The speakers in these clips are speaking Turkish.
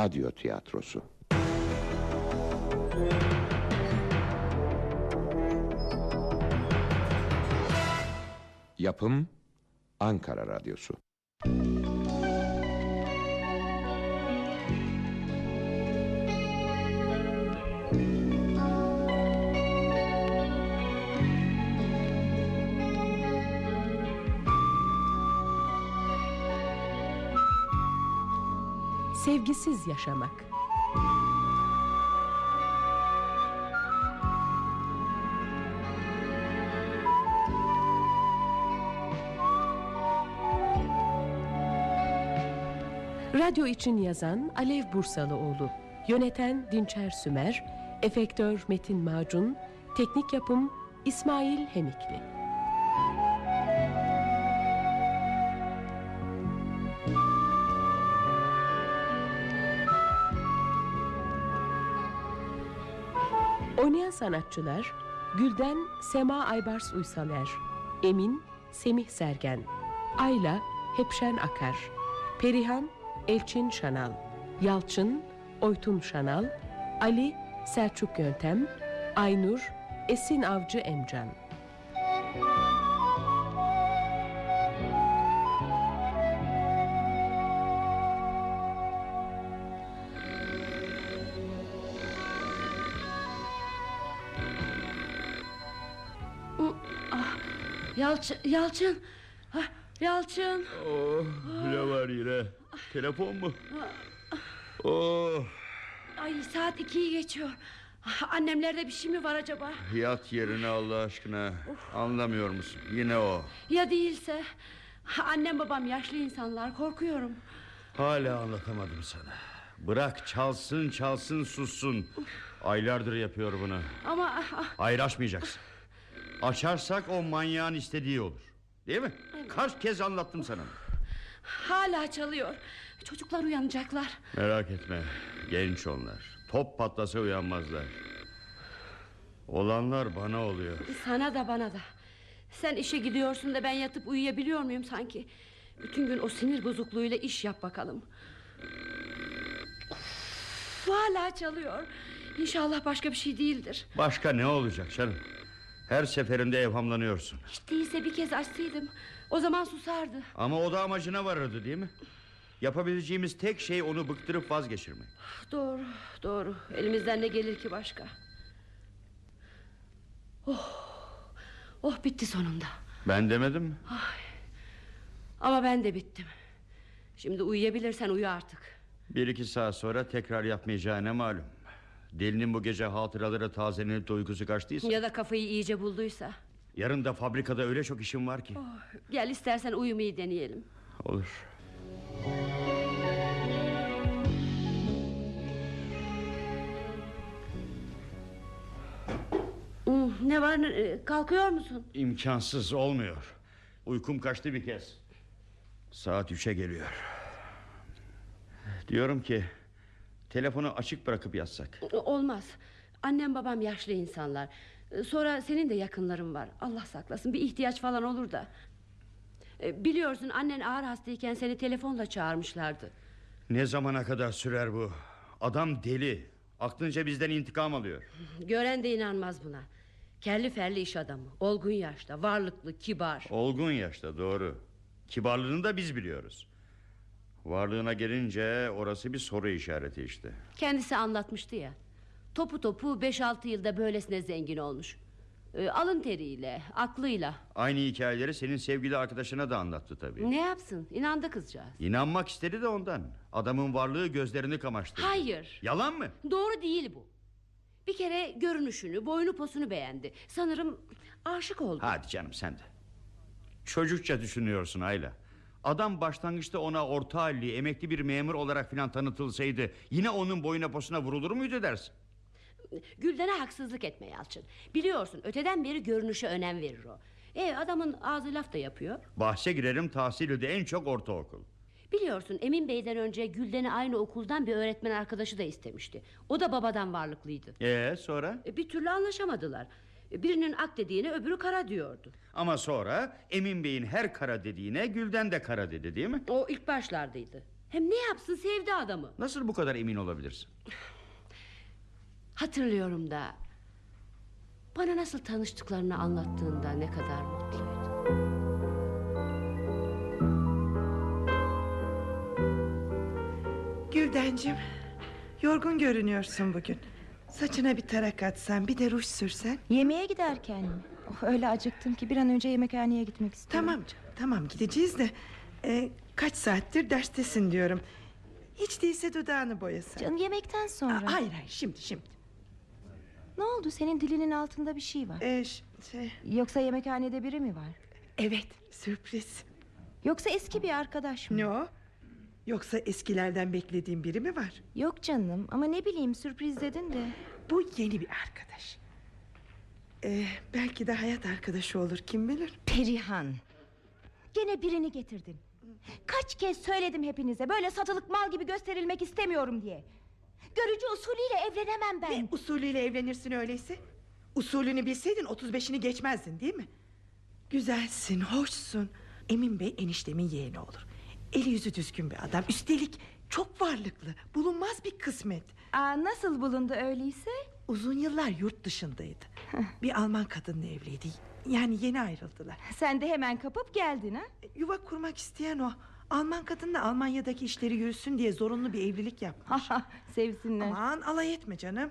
Radyo tiyatrosu. Yapım Ankara Radyosu. Sevgisiz yaşamak. Radyo için yazan Alev Bursalıoğlu, yöneten Dinçer Sümer, efektör Metin Macun, teknik yapım İsmail Hemikli. Oynayan sanatçılar Gülden Sema Aybars Uysaler Emin Semih Sergen Ayla Hepşen Akar Perihan Elçin Şanal Yalçın Oytun Şanal Ali Selçuk Yöntem Aynur Esin Avcı Emcan Yalçın, Yalçın. Ah, Yalçın. Oh, ne var yine? Telefon mu? Oh, Ay saat ikiyi geçiyor. Ah, Annemlerde bir şey mi var acaba? yat yerine Allah aşkına. Anlamıyor musun? Yine o. Ya değilse? Ah, Annem babam yaşlı insanlar korkuyorum. Hala anlatamadım sana. Bırak çalsın çalsın sussun. Aylardır yapıyor bunu. Ama Hayır açmayacaksın. Açarsak o manyağın istediği olur. Değil mi? Kaç kez anlattım sana. hala çalıyor. Çocuklar uyanacaklar. Merak etme. Genç onlar. Top patlasa uyanmazlar. Olanlar bana oluyor. Sana da bana da. Sen işe gidiyorsun da ben yatıp uyuyabiliyor muyum sanki? Bütün gün o sinir bozukluğuyla iş yap bakalım. Hala çalıyor. İnşallah başka bir şey değildir. Başka ne olacak canım? Her seferinde evhamlanıyorsun. Hiç değilse bir kez açsaydım. O zaman susardı. Ama o da amacına varırdı değil mi? Yapabileceğimiz tek şey onu bıktırıp vazgeçirmek. Doğru, doğru. Elimizden ne gelir ki başka? Oh, oh bitti sonunda. Ben demedim mi? Ama ben de bittim. Şimdi uyuyabilirsen uyu artık. Bir iki saat sonra tekrar yapmayacağına malum. Delinin bu gece hatıraları tazelenip de uykusu kaçtıysa... Ya da kafayı iyice bulduysa. Yarın da fabrikada öyle çok işim var ki. Oh, gel istersen uyumayı deneyelim. Olur. Hmm, ne var ne- kalkıyor musun? İmkansız olmuyor. Uykum kaçtı bir kez. Saat üçe geliyor. Diyorum ki... Telefonu açık bırakıp yatsak. Olmaz. Annem babam yaşlı insanlar. Sonra senin de yakınların var. Allah saklasın bir ihtiyaç falan olur da. E, Biliyorsun annen ağır hastayken seni telefonla çağırmışlardı. Ne zamana kadar sürer bu? Adam deli. Aklınca bizden intikam alıyor. Gören de inanmaz buna. Kelli ferli iş adamı. Olgun yaşta, varlıklı, kibar. Olgun yaşta doğru. Kibarlığını da biz biliyoruz. Varlığına gelince orası bir soru işareti işte. Kendisi anlatmıştı ya. Topu topu 5-6 yılda böylesine zengin olmuş. E, alın teriyle, aklıyla. Aynı hikayeleri senin sevgili arkadaşına da anlattı tabii. Ne yapsın? İnandı kızcağız. İnanmak istedi de ondan. Adamın varlığı gözlerini kamaştırdı. Hayır. Yalan mı? Doğru değil bu. Bir kere görünüşünü, boynu posunu beğendi. Sanırım aşık oldu. Hadi canım sen de. Çocukça düşünüyorsun Ayla. Adam başlangıçta ona orta halli emekli bir memur olarak filan tanıtılsaydı... ...yine onun boyuna posuna vurulur muydu dersin? Gülden'e haksızlık etme Yalçın. Biliyorsun öteden beri görünüşe önem verir o. E adamın ağzı laf da yapıyor. Bahse girerim tahsili de en çok ortaokul. Biliyorsun Emin Bey'den önce Gülden'i aynı okuldan bir öğretmen arkadaşı da istemişti. O da babadan varlıklıydı. Ee sonra? E, Bir türlü anlaşamadılar. Birinin ak dediğine öbürü kara diyordu. Ama sonra Emin Bey'in her kara dediğine Gülden de kara dedi değil mi? O ilk başlardaydı. Hem ne yapsın sevdi adamı. Nasıl bu kadar emin olabilirsin? Hatırlıyorum da bana nasıl tanıştıklarını anlattığında ne kadar mutluydu. Güldencim Yorgun görünüyorsun bugün Saçına bir tarak atsan bir de ruj sürsen Yemeğe giderken mi? Oh, öyle acıktım ki bir an önce yemekhaneye gitmek istiyorum. Tamam canım tamam gideceğiz de e, Kaç saattir derstesin diyorum Hiç değilse dudağını boyasan Canım yemekten sonra. Aa, Hayır hayır şimdi şimdi Ne oldu senin dilinin altında bir şey var. e, ş- şey, Yoksa yemekhanede biri mi var? Evet sürpriz Yoksa eski bir arkadaş mı? Ne o? Yoksa eskilerden beklediğin biri mi var? Yok canım ama ne bileyim sürpriz dedin de. Bu yeni bir arkadaş e, Belki de hayat arkadaşı olur kim bilir Perihan. Gene birini getirdin. Kaç kez söyledim hepinize böyle satılık mal gibi gösterilmek istemiyorum diye. Görücü usulüyle evlenemem ben. Ne usulüyle evlenirsin öyleyse? Usulünü bilseydin 35'ini geçmezdin değil mi? Güzelsin, hoşsun. Emin Bey eniştemin yeğeni olur. Eli yüzü düzgün bir adam. Üstelik çok varlıklı. Bulunmaz bir kısmet. Aa, nasıl bulundu öyleyse? Uzun yıllar yurt dışındaydı. bir Alman kadınla evliydi. Yani yeni ayrıldılar. Sen de hemen kapıp geldin ha? Yuva kurmak isteyen o. Alman kadınla Almanya'daki işleri yürüsün diye zorunlu bir evlilik yapmış. Sevsinler. Aman alay etme canım.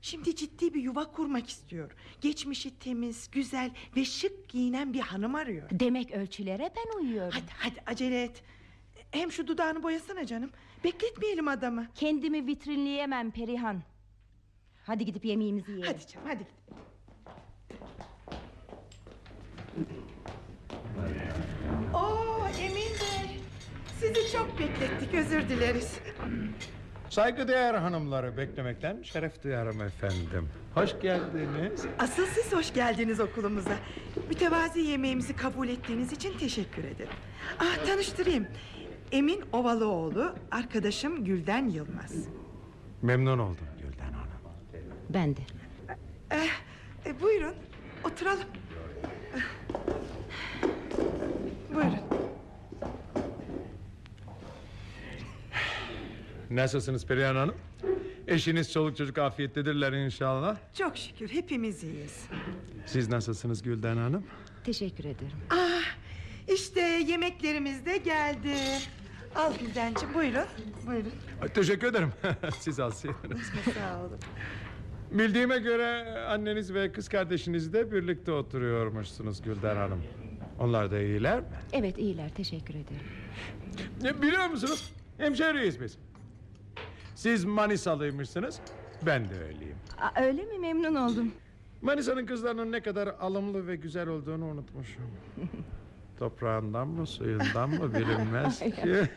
Şimdi ciddi bir yuva kurmak istiyor. Geçmişi temiz, güzel ve şık giyinen bir hanım arıyor. Demek ölçülere ben uyuyorum. Hadi hadi acele et. Hem şu dudağını boyasana canım. Bekletmeyelim adamı. Kendimi vitrinleyemem Perihan. Hadi gidip yemeğimizi yiyelim. Hadi canım hadi. git. Oo Emin Bey. Sizi çok beklettik özür dileriz. Saygıdeğer hanımları beklemekten şeref duyarım efendim. Hoş geldiniz. Asıl siz hoş geldiniz okulumuza. Mütevazi yemeğimizi kabul ettiğiniz için teşekkür ederim. Ah tanıştırayım. Emin Ovalıoğlu, arkadaşım Gülden Yılmaz. Memnun oldum Gülden Hanım. Ben de. Eh, e, buyurun, oturalım. Buyurun. Nasılsınız Perihan Hanım? Eşiniz çoluk çocuk afiyettedirler inşallah. Çok şükür hepimiz iyiyiz. Siz nasılsınız Gülden Hanım? Teşekkür ederim. Ah, işte yemeklerimiz de geldi. Al Güldenciğim, buyurun. Buyurun. Ay, Teşekkür ederim. Siz alsaydınız. Sağ olun. Bildiğime göre anneniz ve kız kardeşiniz de birlikte oturuyormuşsunuz Gülden Hanım. Onlar da iyiler mi? Evet iyiler teşekkür ederim. Ya, Biliyor musunuz? Hemşehriyiz biz. Siz Manisalıymışsınız. Ben de öyleyim. Aa, öyle mi memnun oldum. Manisa'nın kızlarının ne kadar alımlı ve güzel olduğunu unutmuşum. Toprağından mı suyundan mı bilinmez ki.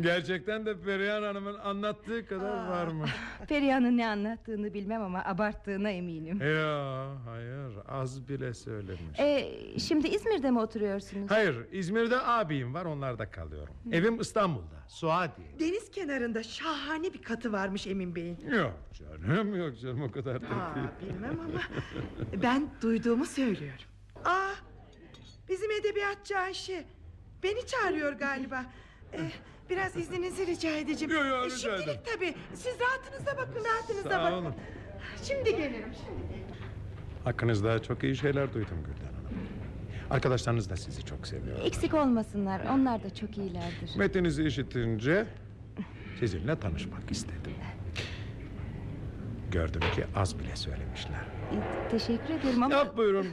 Gerçekten de Perihan Hanım'ın anlattığı kadar var mı? Perihan'ın ne anlattığını bilmem ama abarttığına eminim. Ya hayır az bile söylemiş. Ee, şimdi İzmir'de mi oturuyorsunuz? Hayır İzmir'de abim var onlarda kalıyorum. Evim İstanbul'da Suadiye. Deniz kenarında şahane bir katı varmış Emin Bey'in. Yok canım yok canım o kadar da Aa, değil. bilmem ama ben duyduğumu söylüyorum. Bizim edebiyatçı Ayşe beni çağırıyor galiba. Ee, biraz izninizi rica edeceğim. Yo, yo, Ee, rica Şimdilik ederim. tabii. Siz rahatınıza bakın, rahatınıza Sağ bakın. olun. Şimdi gelirim. Şimdi. Hakkınızda çok iyi şeyler duydum Gülden Hanım. Arkadaşlarınız da sizi çok seviyor. Eksik olmasınlar onlar da çok iyilerdir. Metinizi işitince sizinle tanışmak istedim. Gördüm ki az bile söylemişler. Teşekkür ederim ama... Yap buyurun.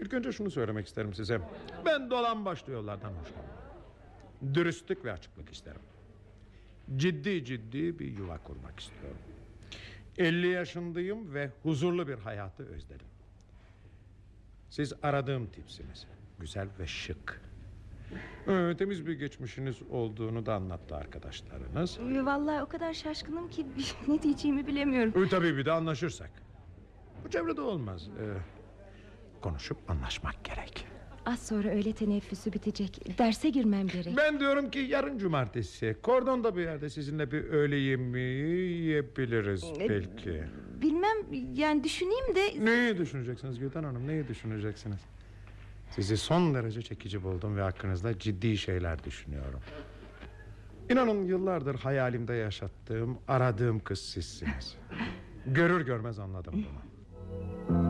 İlk önce şunu söylemek isterim size. Ben dolan başlı yollardan hoşlanmam. Dürüstlük ve açıklık isterim. Ciddi ciddi bir yuva kurmak istiyorum. 50 yaşındayım ve huzurlu bir hayatı özledim. Siz aradığım tipsiniz. Güzel ve şık. Ee, temiz bir geçmişiniz olduğunu da anlattı arkadaşlarınız. Vallahi o kadar şaşkınım ki ne diyeceğimi bilemiyorum. Ee, tabii bir de anlaşırsak. Bu çevrede olmaz. Ee, konuşup anlaşmak gerek. Az sonra öğle teneffüsü bitecek. Derse girmem gerek. Ben diyorum ki yarın cumartesi kordonda bir yerde sizinle bir öğle yemeği yiyebiliriz E, belki. Bilmem yani düşüneyim de... Neyi düşüneceksiniz Gülten Hanım? Neyi düşüneceksiniz? Sizi son derece çekici buldum ve hakkınızda ciddi şeyler düşünüyorum. İnanın yıllardır hayalimde yaşattığım, aradığım kız sizsiniz. Görür görmez anladım bunu.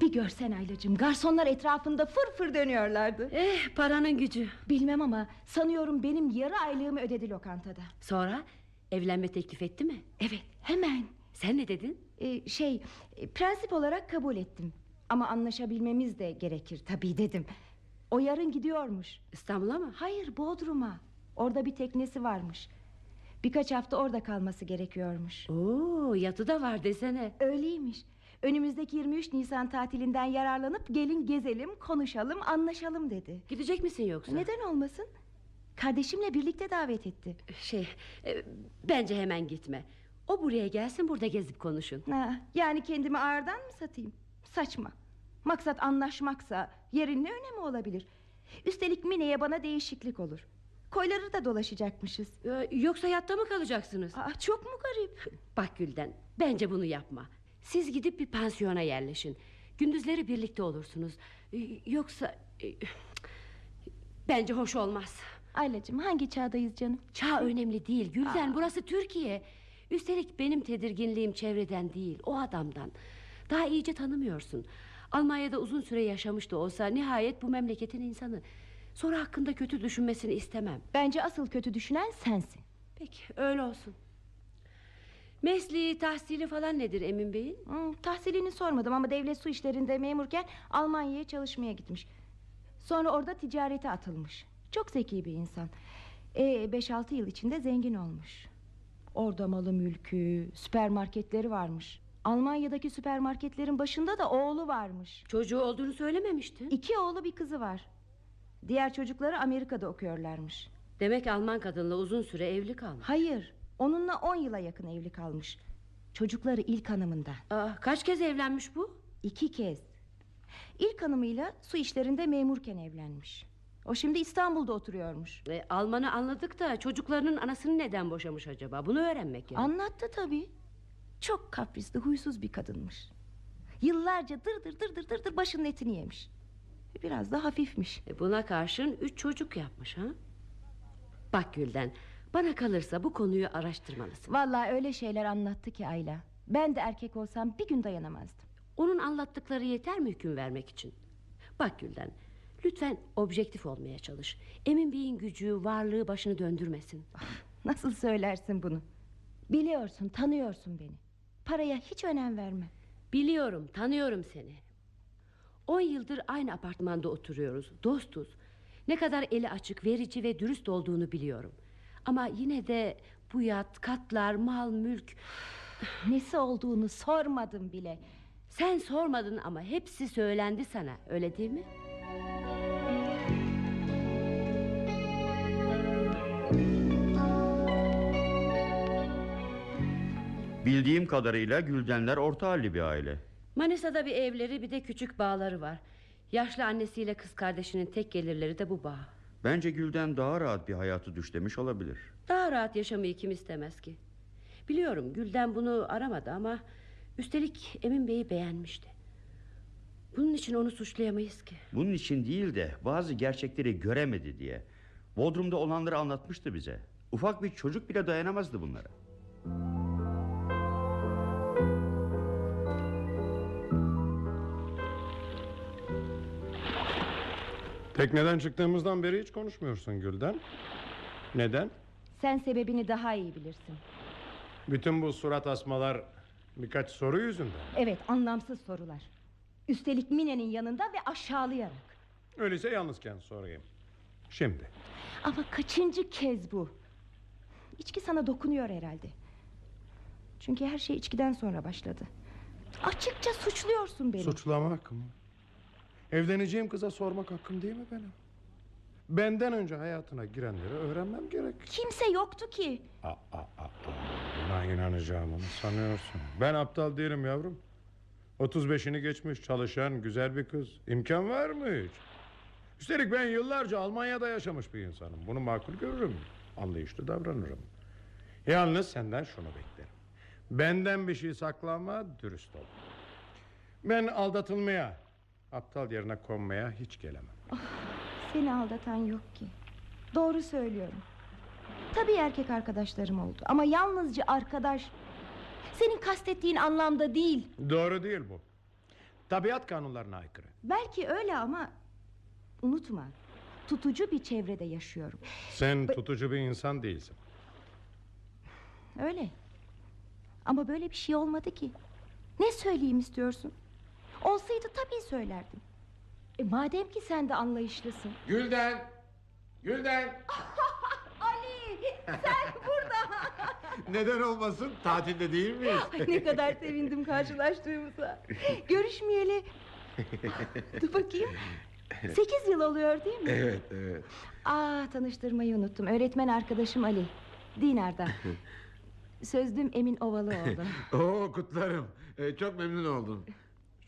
Bir görsen Aylacığım garsonlar etrafında fır fır dönüyorlardı Eh paranın gücü. Bilmem ama sanıyorum benim yarı aylığımı ödedi lokantada Sonra evlenme teklif etti mi? Evet hemen Sen ne dedin? Ee, Şey e, prensip olarak kabul ettim Ama anlaşabilmemiz de gerekir tabii dedim O yarın gidiyormuş İstanbul'a mı? Hayır Bodrum'a Orada bir teknesi varmış Birkaç hafta orada kalması gerekiyormuş Oo yatı da var desene. Öyleymiş Önümüzdeki 23 Nisan tatilinden yararlanıp gelin gezelim, konuşalım, anlaşalım dedi. Gidecek misin yoksa? Neden olmasın? Kardeşimle birlikte davet etti. Şey e, bence hemen gitme. O buraya gelsin burada gezip konuşun. Ha, yani kendimi ağırdan mı satayım? Saçma. Maksat anlaşmaksa yerin ne önemi olabilir? Üstelik Mine'ye bana değişiklik olur. Koyları da dolaşacakmışız. Ee, Yoksa yatta mı kalacaksınız? Aa, çok mu garip? Bak Gülden bence bunu yapma. Siz gidip bir pansiyona yerleşin. Gündüzleri birlikte olursunuz. Yoksa... e, Bence hoş olmaz. Aylacığım hangi çağdayız canım? Çağ önemli değil Gülden burası Türkiye. Üstelik benim tedirginliğim çevreden değil o adamdan. Daha iyice tanımıyorsun. Almanya'da uzun süre yaşamış da olsa nihayet bu memleketin insanı. Sonra hakkında kötü düşünmesini istemem. Bence asıl kötü düşünen sensin. Peki öyle olsun. Mesleği, tahsili falan nedir Emin Bey'in? Hmm, tahsilini sormadım ama devlet su işlerinde memurken Almanya'ya çalışmaya gitmiş. Sonra orada ticarete atılmış. Çok zeki bir insan. 5-6 yıl içinde zengin olmuş. Orada malı mülkü, süpermarketleri varmış. Almanya'daki süpermarketlerin başında da oğlu varmış. Çocuğu olduğunu söylememişti. İki oğlu bir kızı var. Diğer çocukları Amerika'da okuyorlarmış. Demek Alman kadınla uzun süre evli kalmış. Hayır, onunla 10 yıla yakın evli kalmış. Çocukları ilk hanımından. Aa, kaç kez evlenmiş bu? İki kez. İlk hanımıyla su işlerinde memurken evlenmiş. O şimdi İstanbul'da oturuyormuş. E, Alman'ı anladık da çocuklarının anasını neden boşamış acaba? Bunu öğrenmek gerek. Anlattı tabii. Çok kaprisli, huysuz bir kadınmış. Yıllarca dır dır dır dır dır dır başının etini yemiş. Biraz da hafifmiş. E, buna karşın üç çocuk yapmış ha? Bak Gülden bana kalırsa bu konuyu araştırmalısın. Vallahi öyle şeyler anlattı ki Ayla. Ben de erkek olsam bir gün dayanamazdım. Onun anlattıkları yeter mi hüküm vermek için? Bak Gülden lütfen objektif olmaya çalış. Emin Bey'in gücü varlığı başını döndürmesin. Nasıl söylersin bunu? Biliyorsun, tanıyorsun beni. Paraya hiç önem verme. Biliyorum tanıyorum seni. On yıldır aynı apartmanda oturuyoruz dostuz. Ne kadar eli açık verici ve dürüst olduğunu biliyorum. Ama yine de bu yat katlar mal mülk Nesi olduğunu sormadım bile. Sen sormadın ama hepsi söylendi sana öyle değil mi? Bildiğim kadarıyla Güldenler orta halli bir aile. Manisa'da bir evleri bir de küçük bağları var. Yaşlı annesiyle kız kardeşinin tek gelirleri de bu bağ. Bence Gülden daha rahat bir hayatı düşlemiş olabilir. Daha rahat yaşamayı kim istemez ki? Biliyorum Gülden bunu aramadı ama... ...üstelik Emin Bey'i beğenmişti. Bunun için onu suçlayamayız ki. Bunun için değil de bazı gerçekleri göremedi diye. Bodrum'da olanları anlatmıştı bize. Ufak bir çocuk bile dayanamazdı bunlara. Tekneden çıktığımızdan beri hiç konuşmuyorsun Gülden. Neden? Sen sebebini daha iyi bilirsin. Bütün bu surat asmalar birkaç soru yüzünden. Evet, anlamsız sorular. Üstelik Mine'nin yanında ve aşağılayarak. Öyleyse yalnızken sorayım. Şimdi. Ama kaçıncı kez bu? İçki sana dokunuyor herhalde. Çünkü her şey içkiden sonra başladı. Açıkça suçluyorsun beni. Suçlamak mı? Evleneceğim kıza sormak hakkım değil mi benim? Benden önce hayatına girenleri öğrenmem gerek. Kimse yoktu ki. Aa, aa, aa, buna inanacağımı mı sanıyorsun? Ben aptal değilim yavrum. 35'ini geçmiş çalışan güzel bir kız. İmkan var mı hiç? Üstelik ben yıllarca Almanya'da yaşamış bir insanım. Bunu makul görürüm. Anlayışlı davranırım. Yalnız senden şunu beklerim. Benden bir şey saklama, dürüst ol. Ben aldatılmaya, aptal yerine konmaya hiç gelemem. Seni aldatan yok ki. Doğru söylüyorum. Tabii erkek arkadaşlarım oldu ama yalnızca arkadaş. Senin kastettiğin anlamda değil. Doğru değil bu. Tabiat kanunlarına aykırı. Belki öyle ama unutma. Tutucu bir çevrede yaşıyorum. Sen tutucu bir insan değilsin. Öyle. Ama böyle bir şey olmadı ki. Ne söyleyeyim istiyorsun? Olsaydı tabii söylerdim. E, madem ki sen de anlayışlısın. Gülden! Gülden! Ali sen burada. Neden olmasın? Tatilde değil miyiz? Ay, ne kadar sevindim karşılaştığımıza. Görüşmeyeli. Dur bakayım. Sekiz yıl oluyor değil mi? evet, evet. Aa tanıştırmayı unuttum. Öğretmen arkadaşım Ali. Dinar'dan. Sözlüm Emin Ovalı oldu. Oo kutlarım. Ee, çok memnun oldum.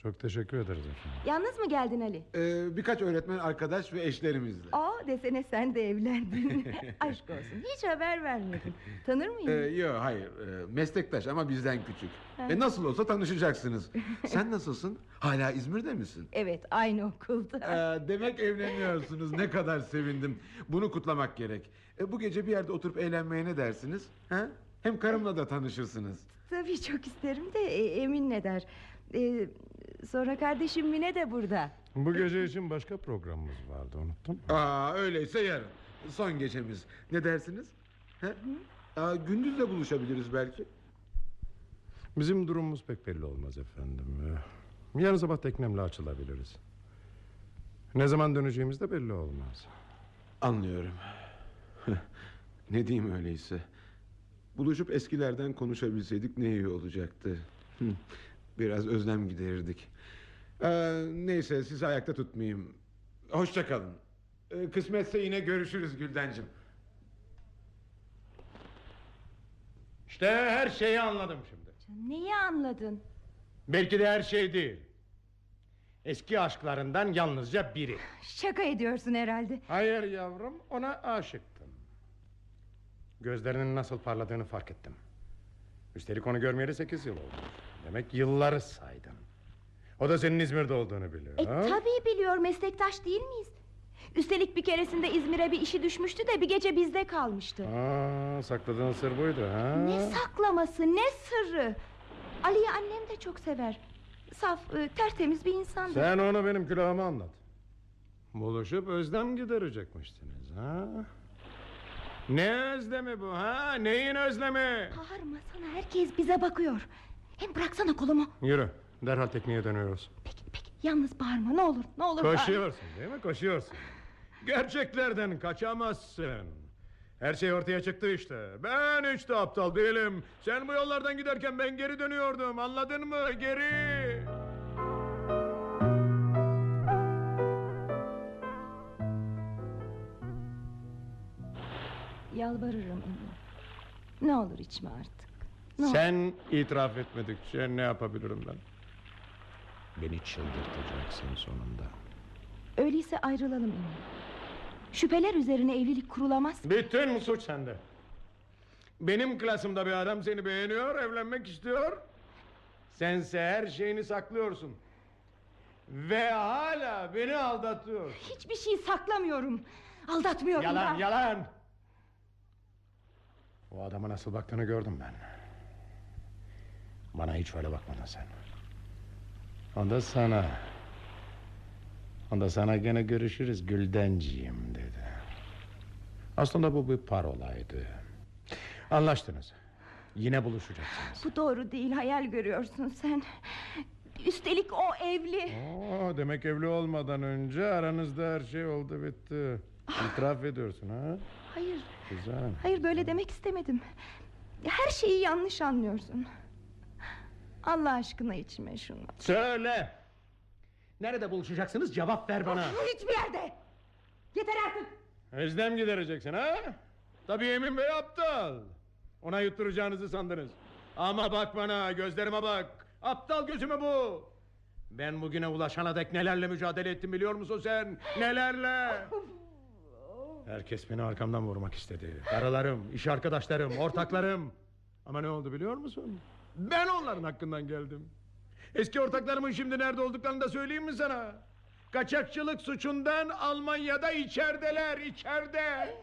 Çok teşekkür ederiz efendim. Yalnız mı geldin Ali? Ee, birkaç öğretmen arkadaş ve eşlerimizle. Aa desene sen de evlendin. Aşk olsun. Hiç haber vermedin. Tanır mıyım? Ee, yok hayır Ee, meslektaş ama bizden küçük. E, nasıl olsa tanışacaksınız. Sen nasılsın? Hala İzmir'de misin? Evet aynı okulda. Ee, demek evleniyorsunuz. Ne kadar sevindim. Bunu kutlamak gerek. E, bu gece bir yerde oturup eğlenmeye ne dersiniz? Ha? Hem karımla da tanışırsınız. Tabii çok isterim de e, Emin ne der. E, sonra kardeşim Mine de burada. Bu gece için başka programımız vardı unuttun mu? Aa öyleyse yarın. Son gecemiz. Ne dersiniz? Ha? Aa, gündüz de buluşabiliriz belki. Bizim durumumuz pek belli olmaz efendim. Ee, Yarın sabah teknemle açılabiliriz. Ne zaman döneceğimiz de belli olmaz. Anlıyorum. ne diyeyim öyleyse. Buluşup eskilerden konuşabilseydik ne iyi olacaktı. Biraz özlem giderirdik. Ee, neyse sizi ayakta tutmayayım. Hoşça kalın. Ee, kısmetse yine görüşürüz Güldencim. İşte her şeyi anladım şimdi. Neyi anladın? Belki de her şey değil. Eski aşklarından yalnızca biri. Şaka ediyorsun herhalde. Hayır yavrum ona aşıktım. Gözlerinin nasıl parladığını fark ettim. Üstelik onu görmeyeli sekiz yıl oldu. Demek yılları saydın. O da senin İzmir'de olduğunu biliyor. E ha? tabii biliyor meslektaş değil miyiz? Üstelik bir keresinde İzmir'e bir işi düşmüştü de bir gece bizde kalmıştı. Aa, sakladığın sır buydu ha? Ne saklaması ne sırrı. Ali'yi annem de çok sever. Saf e, tertemiz bir insandır. Sen onu benim külahıma anlat. Buluşup özlem giderecekmişsiniz ha? Ne özlemi bu ha? Neyin özlemi? Bağırmasana herkes bize bakıyor. Hem bıraksana kolumu. Yürü derhal tekneye dönüyoruz. Peki peki yalnız bağırma ne olur ne olur. bağırma. Koşuyorsun değil mi? Koşuyorsun. Gerçeklerden kaçamazsın. Her şey ortaya çıktı işte. Ben hiç de aptal değilim. Sen bu yollardan giderken ben geri dönüyordum. Anladın mı? Geri. Yalvarırım Emin. Ne olur içme artık. Ne. Sen itiraf etmedikçe ne yapabilirim ben? Beni çıldırtacaksın sonunda. Öyleyse ayrılalım Emin. Şüpheler üzerine evlilik kurulamaz. Bütün suç sende. Benim klasımda bir adam seni beğeniyor, evlenmek istiyor. Sense her şeyini saklıyorsun. Ve hala beni aldatıyor. Hiçbir şey saklamıyorum. Aldatmıyorum Yalan, da. yalan. O adama nasıl baktığını gördüm ben. Bana hiç öyle bakmadın sen. O da sana. O da sana gene görüşürüz Güldenciğim dedi. Aslında bu bir parolaydı. Anlaştınız. Yine buluşacaksınız. Bu doğru değil hayal görüyorsun sen. Üstelik o evli. Oo, demek evli olmadan önce aranızda her şey oldu bitti. İtiraf ediyorsun ha? Hayır, Güzel. hayır böyle demek istemedim. Her şeyi yanlış anlıyorsun. Allah aşkına içme şunu. Söyle. Nerede buluşacaksınız cevap ver bana. Hiçbir yerde. Yeter artık. Özlem gidereceksin ha? Tabii Emin Bey aptal. Ona yutturacağınızı sandınız. Ama bak bana gözlerime bak. Aptal gözüme bu. Ben bugüne ulaşana dek nelerle mücadele ettim biliyor musun sen? Nelerle? Herkes beni arkamdan vurmak istedi. Karılarım, iş arkadaşlarım, ortaklarım. Ama ne oldu biliyor musun? Ben onların hakkından geldim. Eski ortaklarımın şimdi nerede olduklarını da söyleyeyim mi sana? Kaçakçılık suçundan Almanya'da içerideler, içeride.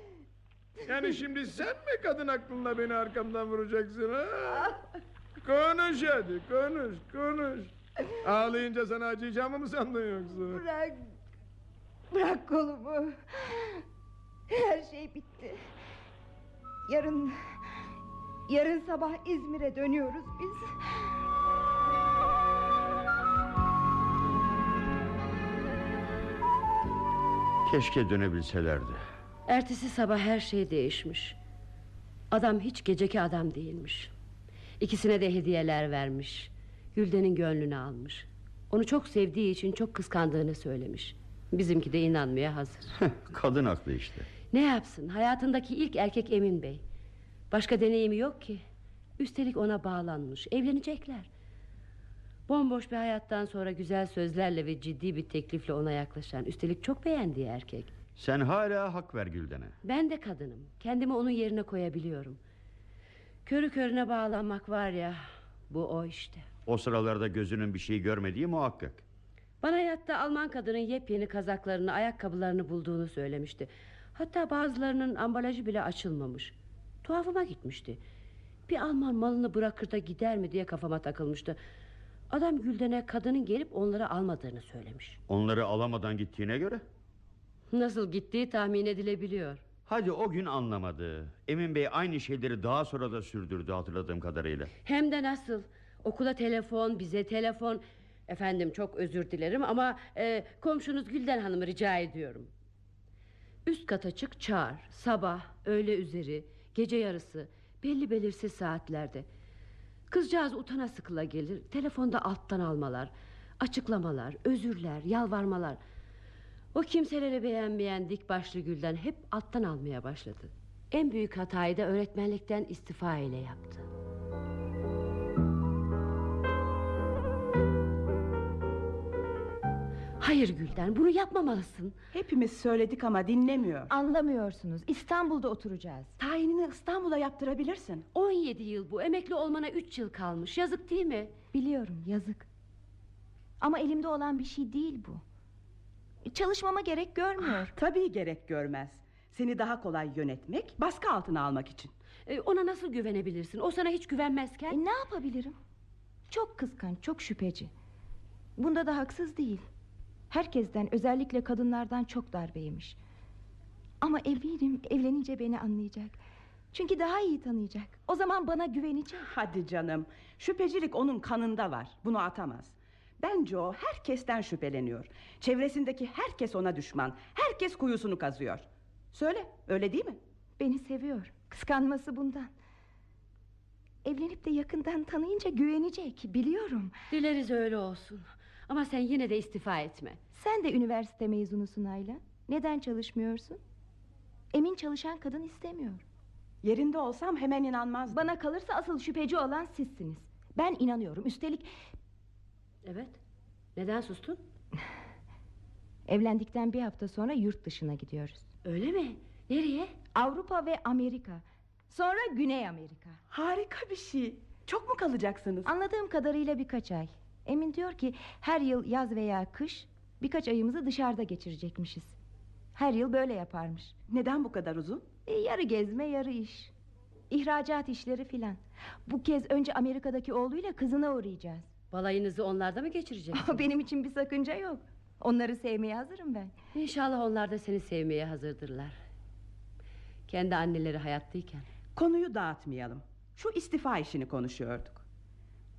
Yani şimdi sen mi kadın aklınla beni arkamdan vuracaksın ha? Konuş hadi, konuş, konuş. Ağlayınca sana acıyacağımı mı sandın yoksa? Bırak. Bırak kolumu. Her şey bitti. Yarın... Yarın sabah İzmir'e dönüyoruz biz. Keşke dönebilselerdi. Ertesi sabah her şey değişmiş. Adam hiç geceki adam değilmiş. İkisine de hediyeler vermiş. Gülden'in gönlünü almış. Onu çok sevdiği için çok kıskandığını söylemiş. Bizimki de inanmaya hazır. Kadın haklı işte. Ne yapsın? Hayatındaki ilk erkek Emin Bey. Başka deneyimi yok ki. Üstelik ona bağlanmış. Evlenecekler. Bomboş bir hayattan sonra güzel sözlerle ve ciddi bir teklifle ona yaklaşan, üstelik çok beğendiği erkek. Sen hala hak ver Gülden'e. Ben de kadınım. Kendimi onun yerine koyabiliyorum. Körü körüne bağlanmak var ya, bu o işte. O sıralarda gözünün bir şey görmediği muhakkak. Bana yatta Alman kadının yepyeni kazaklarını, ayakkabılarını bulduğunu söylemişti. Hatta bazılarının ambalajı bile açılmamış. Tuhafıma gitmişti. Bir Alman malını bırakır da gider mi diye kafama takılmıştı. Adam Gülden'e kadının gelip onları almadığını söylemiş. Onları alamadan gittiğine göre. Nasıl gittiği tahmin edilebiliyor. Hadi o gün anlamadı. Emin Bey aynı şeyleri daha sonra da sürdürdü hatırladığım kadarıyla. Hem de nasıl? Okula telefon, bize telefon. Efendim çok özür dilerim ama e, komşunuz Gülden Hanım'ı rica ediyorum. Üst kata çık çağır. Sabah, öğle üzeri, gece yarısı, belli belirsiz saatlerde. Kızcağız utana sıkıla gelir. Telefonda alttan almalar, açıklamalar, özürler, yalvarmalar. O kimseleri beğenmeyen dik başlı Gülden hep alttan almaya başladı. En büyük hatayı da öğretmenlikten istifa ile yaptı. Hayır Gülden bunu yapmamalısın Hepimiz söyledik ama dinlemiyor. Anlamıyorsunuz. İstanbul'da oturacağız. Tayinini İstanbul'a yaptırabilirsin. 17 yıl bu emekli olmana 3 yıl kalmış yazık değil mi? Biliyorum yazık. Ama elimde olan bir şey değil bu. Çalışmama gerek görmüyor. Tabii gerek görmez. Seni daha kolay yönetmek, baskı altına almak için. Ee, ona nasıl güvenebilirsin o sana hiç güvenmezken E, ne yapabilirim? Çok kıskanç, çok şüpheci. Bunda da haksız değil. Herkesten, özellikle kadınlardan çok darbe yemiş. Ama eminim evlenince beni anlayacak. Çünkü daha iyi tanıyacak. O zaman bana güvenecek. Hadi canım. Şüphecilik onun kanında var. Bunu atamaz. Bence o herkesten şüpheleniyor. Çevresindeki herkes ona düşman. Herkes kuyusunu kazıyor. Söyle, öyle değil mi? Beni seviyor. Kıskanması bundan. Evlenip de yakından tanıyınca güvenecek. Biliyorum. Dileriz öyle olsun Ama sen yine de istifa etme Sen de üniversite mezunusun Ayla. Neden çalışmıyorsun? Emin çalışan kadın istemiyor. Yerinde olsam hemen inanmazdım. Bana kalırsa asıl şüpheci olan sizsiniz. Ben inanıyorum. Üstelik Evet neden sustun evlendikten bir hafta sonra yurt dışına gidiyoruz. Öyle mi nereye Avrupa ve Amerika. Sonra Güney Amerika. Harika bir şey. Çok mu kalacaksınız? Anladığım kadarıyla birkaç ay. Emin diyor ki her yıl yaz veya kış birkaç ayımızı dışarıda geçirecekmişiz. Her yıl böyle yaparmış. Neden bu kadar uzun? E, yarı gezme yarı iş. İhracat işleri filan. Bu kez önce Amerika'daki oğluyla kızına uğrayacağız. Balayınızı onlarda mı geçireceksiniz Benim için bir sakınca yok. Onları sevmeye hazırım ben. İnşallah onlar da seni sevmeye hazırdırlar Kendi anneleri hayattayken Konuyu dağıtmayalım. Şu istifa işini konuşuyorduk.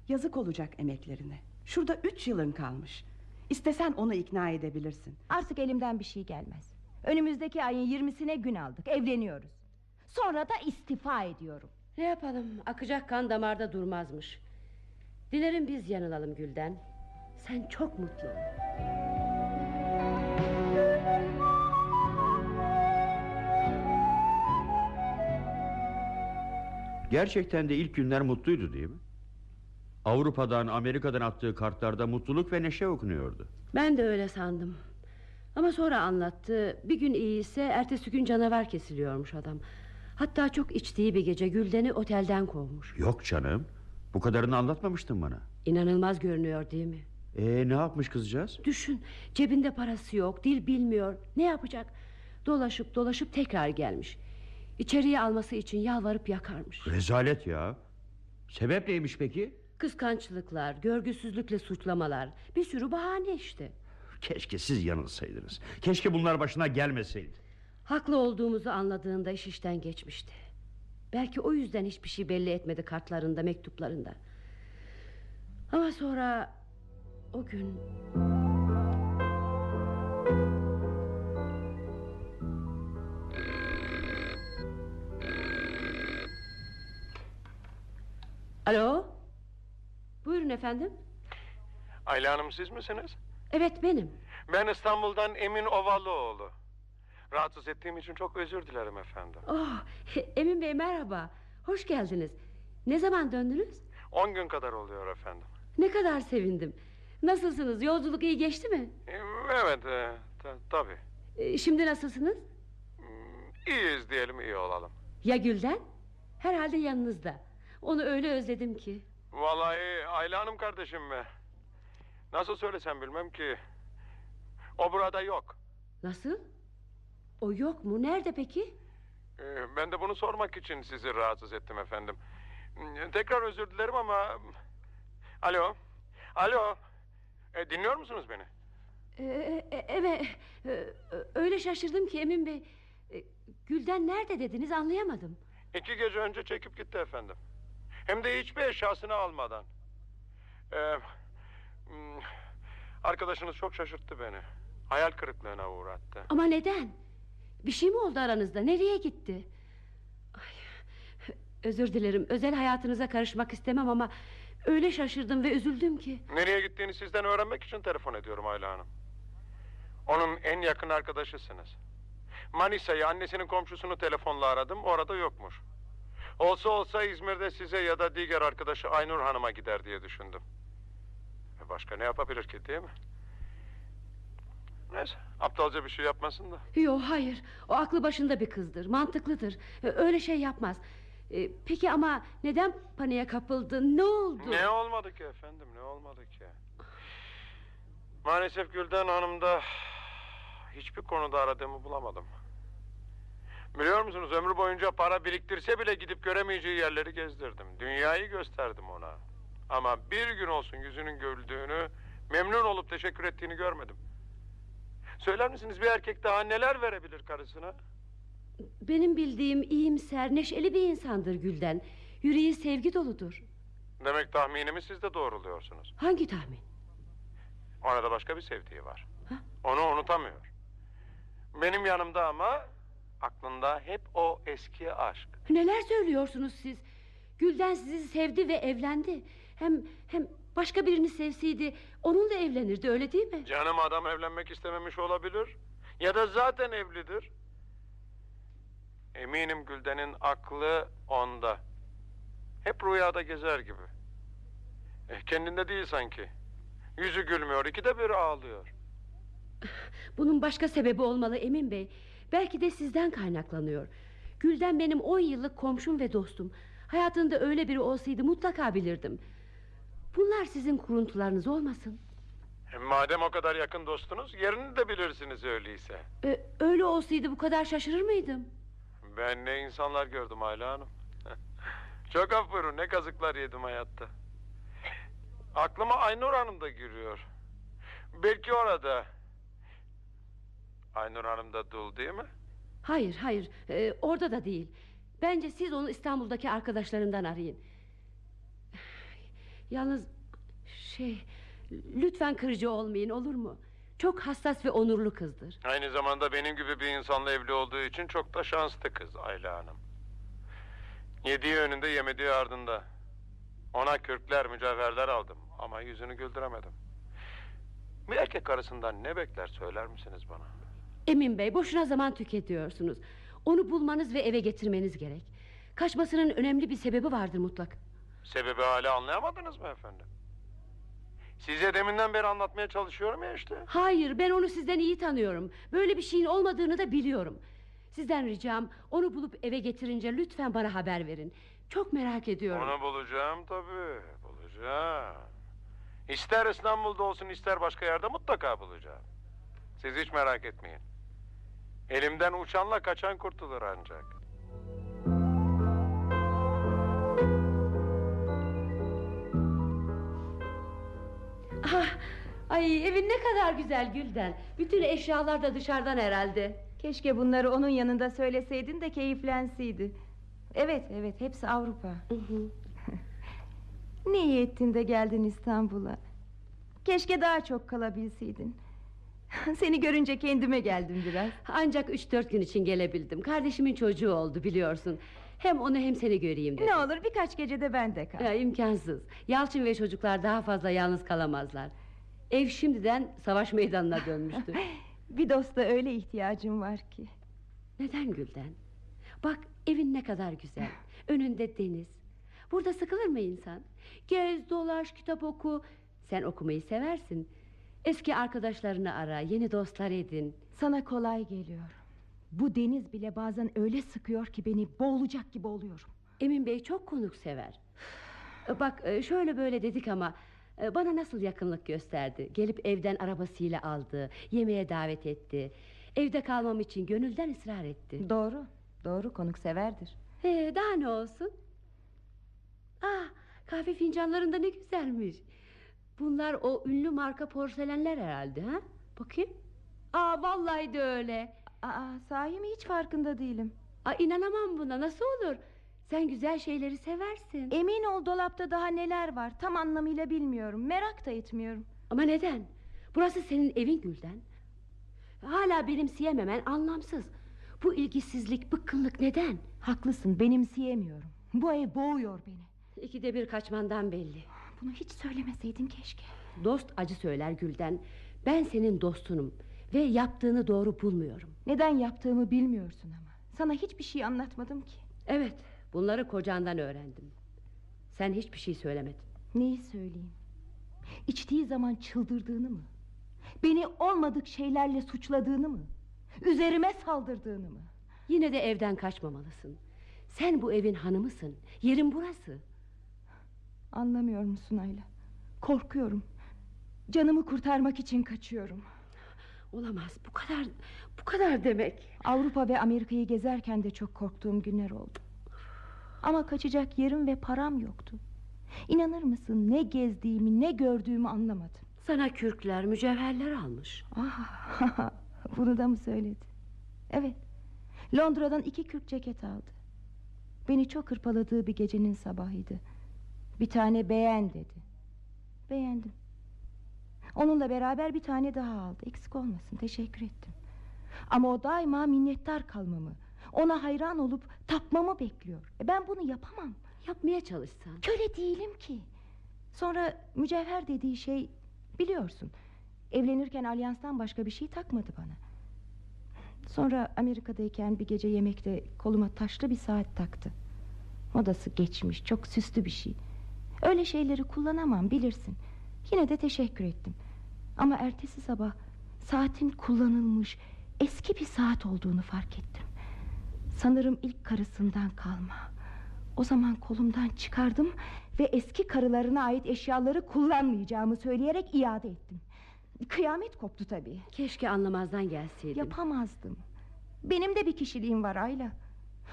Yazık olacak emeklerine. Şurada üç yılın kalmış. İstesen onu ikna edebilirsin. Artık elimden bir şey gelmez. Önümüzdeki ayın 20'sine gün aldık. Evleniyoruz. Sonra da istifa ediyorum. Ne yapalım akacak kan damarda durmazmış Dilerim biz yanılalım Gülden Sen çok mutlu ol Gerçekten de ilk günler mutluydu değil mi? Avrupa'dan Amerika'dan attığı kartlarda mutluluk ve neşe okunuyordu. Ben de öyle sandım Ama sonra anlattı Bir gün iyiyse ertesi gün canavar kesiliyormuş adam Hatta çok içtiği bir gece Gülden'i otelden kovmuş Yok canım Bu kadarını anlatmamıştın bana. İnanılmaz görünüyor değil mi? Ee, ne yapmış kızcağız? Düşün cebinde parası yok dil bilmiyor ne yapacak Dolaşıp dolaşıp tekrar gelmiş İçeriye alması için yalvarıp yakarmış Rezalet ya. Sebep neymiş peki? Kıskançlıklar görgüsüzlükle suçlamalar Bir sürü bahane işte Keşke siz yanılsaydınız. Keşke bunlar başına gelmeseydi. Haklı olduğumuzu anladığında iş işten geçmişti Belki o yüzden hiçbir şey belli etmedi kartlarında mektuplarında Ama sonra o gün Alo Buyurun efendim Ayla Hanım siz misiniz? Evet benim Ben İstanbul'dan Emin Ovalıoğlu. Rahatsız ettiğim için çok özür dilerim efendim. oh, Emin Bey merhaba Hoş geldiniz Ne zaman döndünüz 10 gün kadar oluyor efendim. Ne kadar sevindim Nasılsınız yolculuk iyi geçti mi Evet e, ta- tabii. Ee, Şimdi nasılsınız Hmm, İyiyiz diyelim iyi olalım. Ya Gülden Herhalde yanınızda Onu öyle özledim ki Vallahi Ayla Hanım kardeşim mi? Nasıl söylesem bilmem ki. O burada yok. Nasıl O yok mu nerede peki Ee, Ben de bunu sormak için sizi rahatsız ettim efendim. Hmm, Tekrar özür dilerim ama... Alo. Alo. E, dinliyor musunuz beni? Ee, e- evet Ee, Öyle şaşırdım ki Emin Bey Gülden nerede dediniz anlayamadım İki gece önce çekip gitti efendim. Hem de hiçbir eşyasını almadan. Ee, hmm, arkadaşınız çok şaşırttı beni. Hayal kırıklığına uğrattı. Ama neden Bir şey mi oldu aranızda nereye gitti Ay, Özür dilerim özel hayatınıza karışmak istemem ama Öyle şaşırdım ve üzüldüm ki Nereye gittiğini sizden öğrenmek için telefon ediyorum Ayla Hanım. Onun en yakın arkadaşısınız. Manisa'yı annesinin komşusunu telefonla aradım. Orada yokmuş. Olsa olsa İzmir'de size ya da diğer arkadaşı Aynur Hanım'a gider diye düşündüm. E Başka ne yapabilir ki değil mi? Neyse aptalca bir şey yapmasın da. Yok hayır o aklı başında bir kızdır mantıklıdır Ee, Öyle şey yapmaz Ee, Peki ama neden paniğe kapıldı ne oldu Ne olmadı ki efendim ne olmadı ki? Maalesef Gülden Hanım'da hiçbir konuda aradığımı bulamadım. Biliyor musunuz ömrü boyunca para biriktirse bile gidip göremeyeceği yerleri gezdirdim. Dünyayı gösterdim ona. Ama bir gün olsun yüzünün güldüğünü, memnun olup teşekkür ettiğini görmedim. Söyler misiniz bir erkek daha neler verebilir karısına? Benim bildiğim iyimser neşeli bir insandır Gülden Yüreği sevgi doludur Demek tahminimi siz de doğruluyorsunuz. Hangi tahmin Ona da başka bir sevdiği var. Ha? Onu unutamıyor. Benim yanımda ama aklında hep o eski aşk. Neler söylüyorsunuz siz Gülden sizi sevdi ve evlendi Hem hem başka birini sevseydi Onunla evlenirdi öyle değil mi Canım adam evlenmek istememiş olabilir. Ya da zaten evlidir. Eminim Gülden'in aklı onda. Hep rüyada gezer gibi. Eh, kendinde değil sanki. Yüzü gülmüyor, ikide bir ağlıyor. Bunun başka sebebi olmalı Emin Bey Belki de sizden kaynaklanıyor Gülden benim on yıllık komşum ve dostum Hayatında öyle biri olsaydı mutlaka bilirdim Bunlar sizin kuruntularınız olmasın E, madem o kadar yakın dostunuz, yerini de bilirsiniz öyleyse. Ee, Öyle olsaydı bu kadar şaşırır mıydım Ben ne insanlar gördüm Ayla Hanım. Çok af buyurun ne kazıklar yedim hayatta. Aklıma Aynur Hanım da giriyor. Belki orada. Aynur Hanım da dul değil mi? Hayır hayır Ee, orada da değil Bence siz onu İstanbul'daki arkadaşlarından arayın Yalnız şey Lütfen kırıcı olmayın olur mu Çok hassas ve onurlu kızdır Aynı zamanda benim gibi bir insanla evli olduğu için çok da şanslı kız Ayla Hanım. Yediği önünde yemediği ardında. Ona kürkler mücevherler aldım ama yüzünü güldüremedim. Bir erkek karısından ne bekler söyler misiniz bana? Emin Bey boşuna zaman tüketiyorsunuz Onu bulmanız ve eve getirmeniz gerek Kaçmasının önemli bir sebebi vardır mutlak Sebebi hala anlayamadınız mı efendim? Size deminden beri anlatmaya çalışıyorum ya işte. Hayır ben onu sizden iyi tanıyorum Böyle bir şeyin olmadığını da biliyorum Sizden ricam onu bulup eve getirince lütfen bana haber verin Çok merak ediyorum. Onu bulacağım tabii. Bulacağım. İster İstanbul'da olsun ister başka yerde mutlaka bulacağım. Siz hiç merak etmeyin. Elimden uçanla kaçan kurtulur ancak. Ah, ay evin ne kadar güzel Gülden. Bütün eşyalar da dışarıdan herhalde. Keşke bunları onun yanında söyleseydin de keyiflenseydi. Evet evet hepsi Avrupa. ne iyi ettin de geldin İstanbul'a. Keşke daha çok kalabilseydin. Seni görünce kendime geldim biraz. Ancak üç dört gün için gelebildim. Kardeşimin çocuğu oldu biliyorsun. Hem onu hem seni göreyim dedim. Ne olur birkaç gecede bende kal. Ya, imkansız. Yalçın ve çocuklar daha fazla yalnız kalamazlar. Ev şimdiden savaş meydanına dönmüştü. Bir dosta öyle ihtiyacım var ki. Neden Gülden? Bak evin ne kadar güzel. Önünde deniz. Burada sıkılır mı insan? Gez, dolaş, kitap oku. Sen okumayı seversin. Eski arkadaşlarını ara, yeni dostlar edin. Sana kolay geliyor. Bu deniz bile bazen öyle sıkıyor ki beni boğulacak gibi oluyorum. Emin Bey çok konuk sever. Bak e, şöyle böyle dedik ama e, bana nasıl yakınlık gösterdi. Gelip evden arabasıyla aldı, yemeğe davet etti. Evde kalmam için gönülden ısrar etti. Doğru, doğru konuk severdir. He, daha ne olsun? Ah, kahve fincanlarında ne güzelmiş. Bunlar o ünlü marka porselenler herhalde ha? Bakayım. Aa vallahi de öyle. Aa, sahi mi hiç farkında değilim. Aa, inanamam buna nasıl olur? Sen güzel şeyleri seversin. Emin ol dolapta daha neler var tam anlamıyla bilmiyorum. Merak da etmiyorum. Ama neden? Burası senin evin Gülden. Hala benimseyememen anlamsız. Bu ilgisizlik, bıkkınlık neden? Haklısın benimseyemiyorum. Bu ev boğuyor beni. İkide bir kaçmandan belli. Bunu hiç söylemeseydin keşke. Dost acı söyler Gülden. Ben senin dostunum ve yaptığını doğru bulmuyorum. Neden yaptığımı bilmiyorsun ama. Sana hiçbir şey anlatmadım ki. Evet, bunları kocandan öğrendim. Sen hiçbir şey söylemedin. Neyi söyleyeyim? İçtiği zaman çıldırdığını mı? Beni olmadık şeylerle suçladığını mı? Üzerime saldırdığını mı? Yine de evden kaçmamalısın. Sen bu evin hanımısın. Yerin burası. Anlamıyor musun Ayla? Korkuyorum. Canımı kurtarmak için kaçıyorum. Olamaz. Bu kadar bu kadar demek. Avrupa ve Amerika'yı gezerken de çok korktuğum günler oldu. Ama kaçacak yerim ve param yoktu. İnanır mısın ne gezdiğimi ne gördüğümü anlamadım. Sana kürkler, mücevherler almış. Ah, bunu da mı söyledi? Evet. Londra'dan iki kürk ceket aldı. Beni çok hırpaladığı bir gecenin sabahıydı. Bir tane beğen dedi. Beğendim. Onunla beraber bir tane daha aldı. Eksik olmasın teşekkür ettim. Ama o daima minnettar kalmamı, ona hayran olup tapmamı bekliyor. E ben bunu yapamam. Yapmaya çalışsan. Köle değilim ki. Sonra mücevher dediği şey biliyorsun. Evlenirken alyanstan başka bir şey takmadı bana. Sonra Amerika'dayken bir gece yemekte koluma taşlı bir saat taktı. Modası geçmiş, çok süslü bir şey. Öyle şeyleri kullanamam bilirsin. Yine de teşekkür ettim. Ama ertesi sabah saatin kullanılmış, eski bir saat olduğunu fark ettim. Sanırım ilk karısından kalma. O zaman kolumdan çıkardım ve eski karılarına ait eşyaları kullanmayacağımı söyleyerek iade ettim. Kıyamet koptu tabii. Keşke anlamazdan gelseydin. Yapamazdım. Benim de bir kişiliğim var Ayla.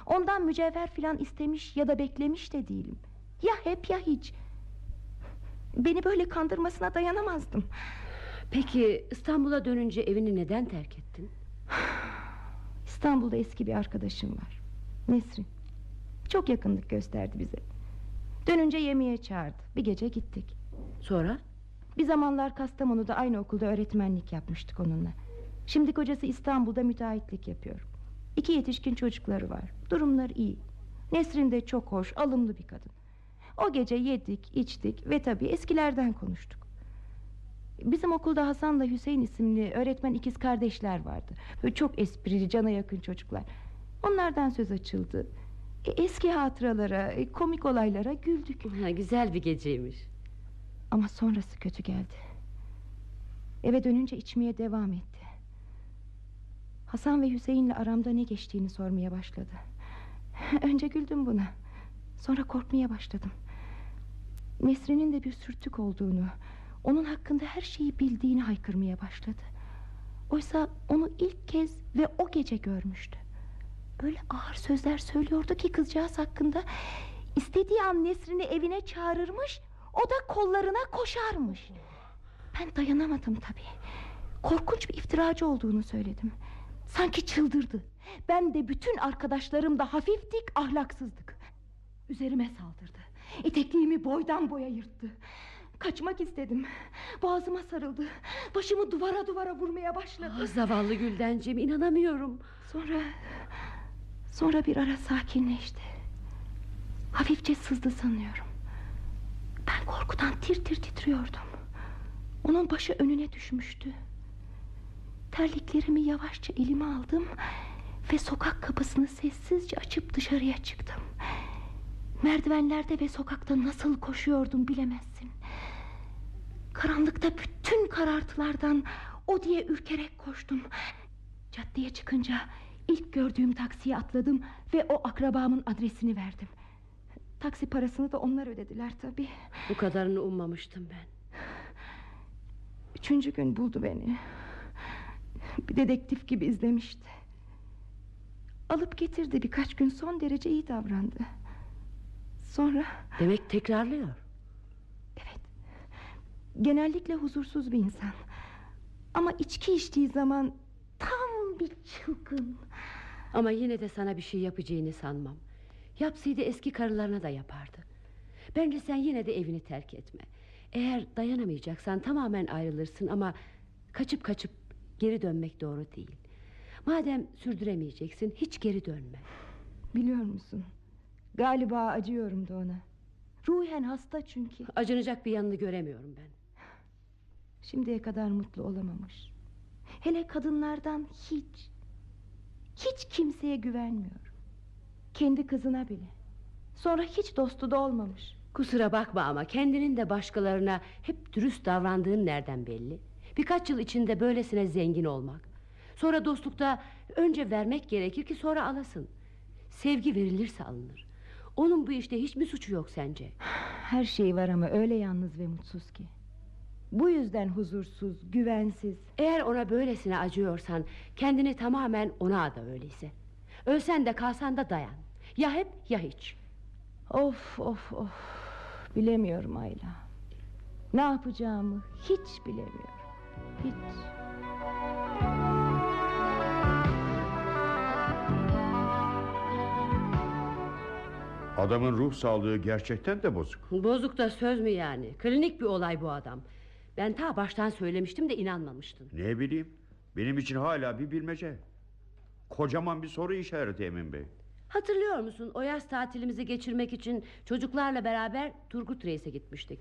Ondan mücevher filan istemiş ya da beklemiş de değilim. Ya hep ya hiç. Beni böyle kandırmasına dayanamazdım. Peki İstanbul'a dönünce evini neden terk ettin? İstanbul'da eski bir arkadaşım var. Nesrin. Çok yakınlık gösterdi bize. Dönünce yemeğe çağırdı. Bir gece gittik. Sonra? Bir zamanlar Kastamonu'da aynı okulda öğretmenlik yapmıştık onunla. Şimdi kocası İstanbul'da müteahhitlik yapıyor. İki yetişkin çocukları var. Durumları iyi. Nesrin de çok hoş, alımlı bir kadın. O gece yedik, içtik ve tabii eskilerden konuştuk. Bizim okulda Hasan'la Hüseyin isimli öğretmen ikiz kardeşler vardı. Böyle çok esprili, cana yakın çocuklar. Onlardan söz açıldı. E, Eski hatıralara, e, komik olaylara güldük. Ha, güzel bir geceymiş. Ama sonrası kötü geldi. Eve dönünce içmeye devam etti. Hasan ve Hüseyin'le aramda ne geçtiğini sormaya başladı. Önce güldüm buna. Sonra korkmaya başladım. Nesrin'in de bir sürtük olduğunu, onun hakkında her şeyi bildiğini haykırmaya başladı. Oysa onu ilk kez ve o gece görmüştü. Öyle ağır sözler söylüyordu ki kızcağız hakkında istediği an Nesrin'i evine çağırırmış, o da kollarına koşarmış. Ben dayanamadım tabii. Korkunç bir iftiracı olduğunu söyledim. Sanki çıldırdı. Ben de bütün arkadaşlarım da hafiftik, ahlaksızdık. Üzerime saldırdı. İtekliğimi boydan boya yırttı. Kaçmak istedim. Boğazıma sarıldı. Başımı duvara duvara vurmaya başladı. Ah, zavallı Güldencim inanamıyorum. Sonra sonra bir ara sakinleşti. Hafifçe sızdı sanıyorum. Ben korkudan tir tir titriyordum. Onun başı önüne düşmüştü. Terliklerimi yavaşça elime aldım ve sokak kapısını sessizce açıp dışarıya çıktım. Merdivenlerde ve sokakta nasıl koşuyordum bilemezsin. Karanlıkta bütün karartılardan o diye ürkerek koştum. Caddeye çıkınca ilk gördüğüm taksiye atladım ve o akrabamın adresini verdim. Taksi parasını da onlar ödediler tabii. Bu kadarını ummamıştım ben. Üçüncü gün buldu beni. Bir dedektif gibi izlemişti. Alıp getirdi birkaç gün son derece iyi davrandı. Sonra Demek tekrarlıyor. genellikle huzursuz bir insan. Ama içki içtiği zaman tam bir çılgın. Ama yine de sana bir şey yapacağını sanmam. Yapsaydı eski karılarına da yapardı. Bence sen yine de evini terk etme. Eğer dayanamayacaksan tamamen ayrılırsın ama kaçıp kaçıp geri dönmek doğru değil. Madem sürdüremeyeceksin hiç geri dönme. Biliyor musun? Galiba acıyorum da ona. Ruhen hasta çünkü. Acınacak bir yanını göremiyorum ben. Şimdiye kadar mutlu olamamış. Hele kadınlardan hiç. Hiç kimseye güvenmiyor. Kendi kızına bile. Sonra hiç dostu da olmamış. Kusura bakma ama kendinin de başkalarına hep dürüst davrandığın nereden belli? Birkaç yıl içinde böylesine zengin olmak. Sonra dostlukta önce vermek gerekir ki sonra alasın. Sevgi verilirse alınır. Onun bu işte hiç mi suçu yok sence? Her şey var ama öyle yalnız ve mutsuz ki. Bu yüzden huzursuz, güvensiz. Eğer ona böylesine acıyorsan kendini tamamen ona ada öyleyse. Ölsen de kalsan da dayan. Ya hep ya hiç. Of of of. Bilemiyorum Ayla. Ne yapacağımı hiç bilemiyorum. Hiç. Adamın ruh sağlığı gerçekten de bozuk. Bozuk da söz mü yani? Klinik bir olay bu adam. Ben ta baştan söylemiştim de inanmamıştın. Ne bileyim. Benim için hala bir bilmece. Kocaman bir soru işareti Emin Bey. Hatırlıyor musun? O yaz tatilimizi geçirmek için çocuklarla beraber Turgut Reis'e gitmiştik.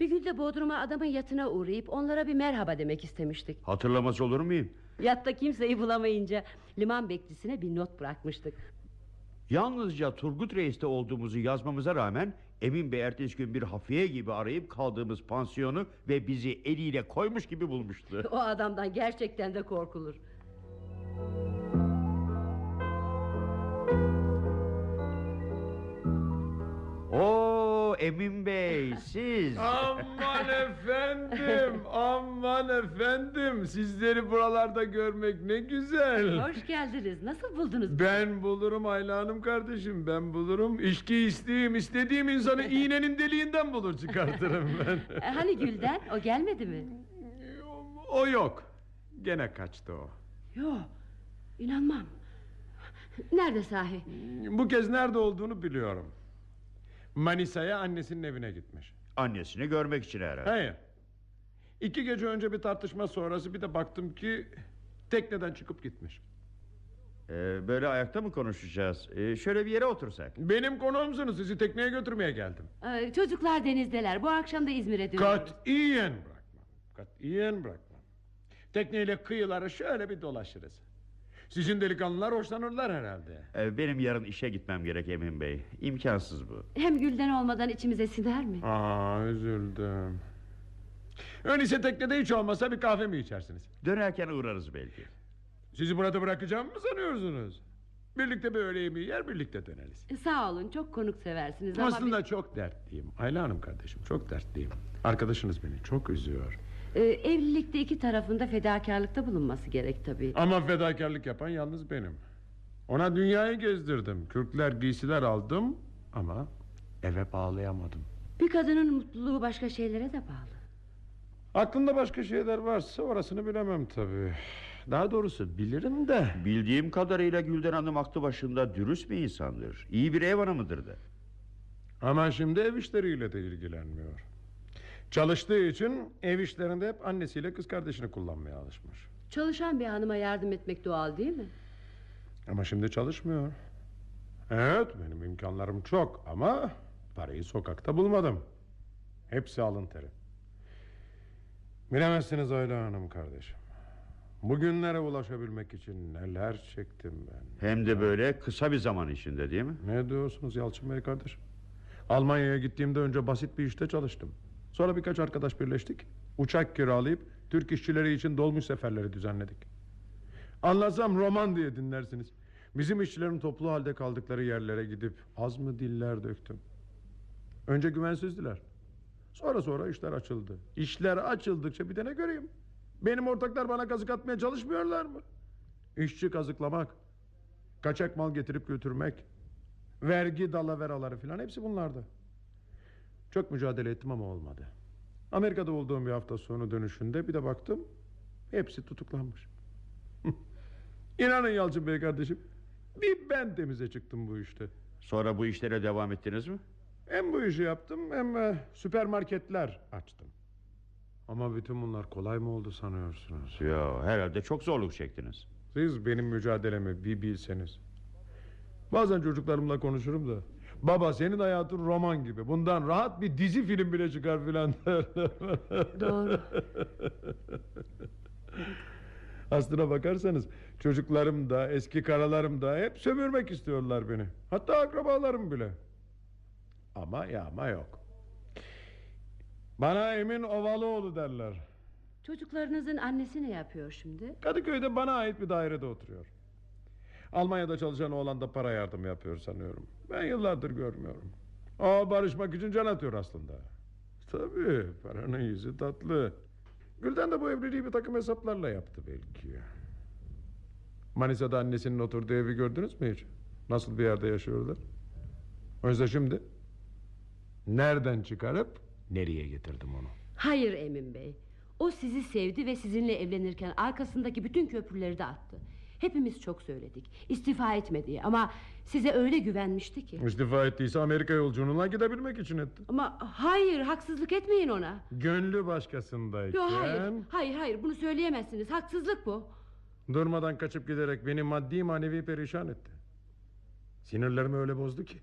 Bir gün de Bodrum'a adamın yatına uğrayıp onlara bir merhaba demek istemiştik. Hatırlamaz olur muyum? Yatta kimseyi bulamayınca liman bekçisine bir not bırakmıştık. Yalnızca Turgut Reis'te olduğumuzu yazmamıza rağmen Emin Bey ertesi gün bir hafiye gibi arayıp kaldığımız pansiyonu ve bizi eliyle koymuş gibi bulmuştu. O adamdan gerçekten de korkulur. Emin Bey siz. Aman efendim, aman efendim. Sizleri buralarda görmek ne güzel. Hoş geldiniz. Nasıl buldunuz? Ben bulurum Ayla Hanım kardeşim, ben bulurum. İçki isteyeyim, istediğim insanı iğnenin deliğinden bulur çıkartırım ben. E, Hani Gülden? O gelmedi mi? O yok. Gene kaçtı o. Yok. İnanmam. Nerede sahi? Bu kez nerede olduğunu biliyorum. Manisa'ya annesinin evine gitmiş. Annesini görmek için herhalde. Hayır. İki gece önce bir tartışma sonrası bir de baktım ki tekneden çıkıp gitmiş. Ee, böyle ayakta mı konuşacağız? Ee, şöyle bir yere otursak. Benim konuğumsunuz sizi tekneye götürmeye geldim. Ee, çocuklar denizdeler. Bu akşam da İzmir'e dönüyoruz. Katiyen bırakmam. Katiyen bırakmam. Tekneyle kıyıları şöyle bir dolaşırız. Sizin delikanlılar hoşlanırlar herhalde. Ee, benim yarın işe gitmem gerek Emin Bey. İmkansız bu. Hem Gülden olmadan içimize siner mi? Aa üzüldüm. Öyleyse teknede hiç olmasa bir kahve mi içersiniz? Dönerken uğrarız belki. Sizi burada bırakacağım mı sanıyorsunuz? Birlikte bir öğle yemeği yer birlikte döneriz. E, Sağ olun çok konukseversiniz ama... Aslında çok dertliyim. Ayla Hanım kardeşim çok dertliyim. Arkadaşınız beni çok üzüyor. Bir- e, evlilikte iki tarafında fedakarlıkta bulunması gerek tabii. Ama fedakarlık yapan yalnız benim. Ona dünyayı gezdirdim. Kürkler giysiler aldım ama eve bağlayamadım. Bir kadının mutluluğu başka şeylere de bağlı. Aklında başka şeyler varsa orasını bilemem tabii. Daha doğrusu bilirim de. Bildiğim kadarıyla Gülden Hanım aklı başında dürüst bir insandır. İyi bir ev hanımıdır da. Ama şimdi ev işleriyle de ilgilenmiyor. Çalıştığı için ev işlerinde hep annesiyle kız kardeşini kullanmaya alışmış. Çalışan bir hanıma yardım etmek doğal değil mi? Ama şimdi çalışmıyor. Evet benim imkanlarım çok ama parayı sokakta bulmadım. Hepsi alın teri. Bilemezsiniz Ayla Hanım kardeşim. Bugünlere ulaşabilmek için neler çektim ben. Hem de böyle kısa bir zaman içinde değil mi? Ne diyorsunuz Yalçın Bey kardeşim? Almanya'ya gittiğimde önce basit bir işte çalıştım. Sonra birkaç arkadaş birleştik. Uçak kiralayıp Türk işçileri için dolmuş seferleri düzenledik. Anlatsam roman diye dinlersiniz. Bizim işçilerin toplu halde kaldıkları yerlere gidip az mı diller döktüm. Önce güvensizdiler. Sonra sonra işler açıldı. İşler açıldıkça bir de ne göreyim? Benim ortaklar bana kazık atmaya çalışmıyorlar mı? İşçi kazıklamak, kaçak mal getirip götürmek, vergi dalaveraları filan hepsi bunlardı. Çok mücadele ettim ama olmadı. Amerika'da olduğum bir hafta sonu dönüşünde bir de baktım hepsi tutuklanmış. İnanın Yalçın Bey kardeşim bir ben temize çıktım bu işte. Sonra bu işlere devam ettiniz mi? Hem bu işi yaptım hem e, süpermarketler açtım. Ama bütün bunlar kolay mı oldu sanıyorsunuz? Yo, herhalde çok zorluk çektiniz. Siz benim mücadelemi bir bilseniz. Bazen çocuklarımla konuşurum da. Baba senin hayatın roman gibi. Bundan rahat bir dizi film bile çıkar filan. Doğru. Aslına bakarsanız çocuklarım da eski karalarım da hep sömürmek istiyorlar beni. Hatta akrabalarım bile. Ama yağma yok. Bana Emin Ovalıoğlu derler. Çocuklarınızın annesi ne yapıyor şimdi? Kadıköy'de bana ait bir dairede oturuyor. Almanya'da çalışan oğlan da para yardımı yapıyor sanıyorum. Ben yıllardır görmüyorum. O barışmak için can atıyor aslında. Tabii paranın yüzü tatlı. Gülden de bu evliliği bir takım hesaplarla yaptı belki. Manisa'da annesinin oturduğu evi gördünüz mü hiç? Nasıl bir yerde yaşıyorlar? Oysa şimdi nereden çıkarıp nereye getirdim onu? Hayır Emin Bey. O sizi sevdi ve sizinle evlenirken arkasındaki bütün köprüleri de attı. Hepimiz çok söyledik. İstifa etme diye ama size öyle güvenmişti ki. İstifa ettiyse Amerika yolculuğuna gidebilmek için etti. Ama hayır haksızlık etmeyin ona. Gönlü başkasındayken... Yok hayır. Hayır hayır bunu söyleyemezsiniz. Haksızlık bu. Durmadan kaçıp giderek beni maddi manevi perişan etti. Sinirlerimi öyle bozdu ki.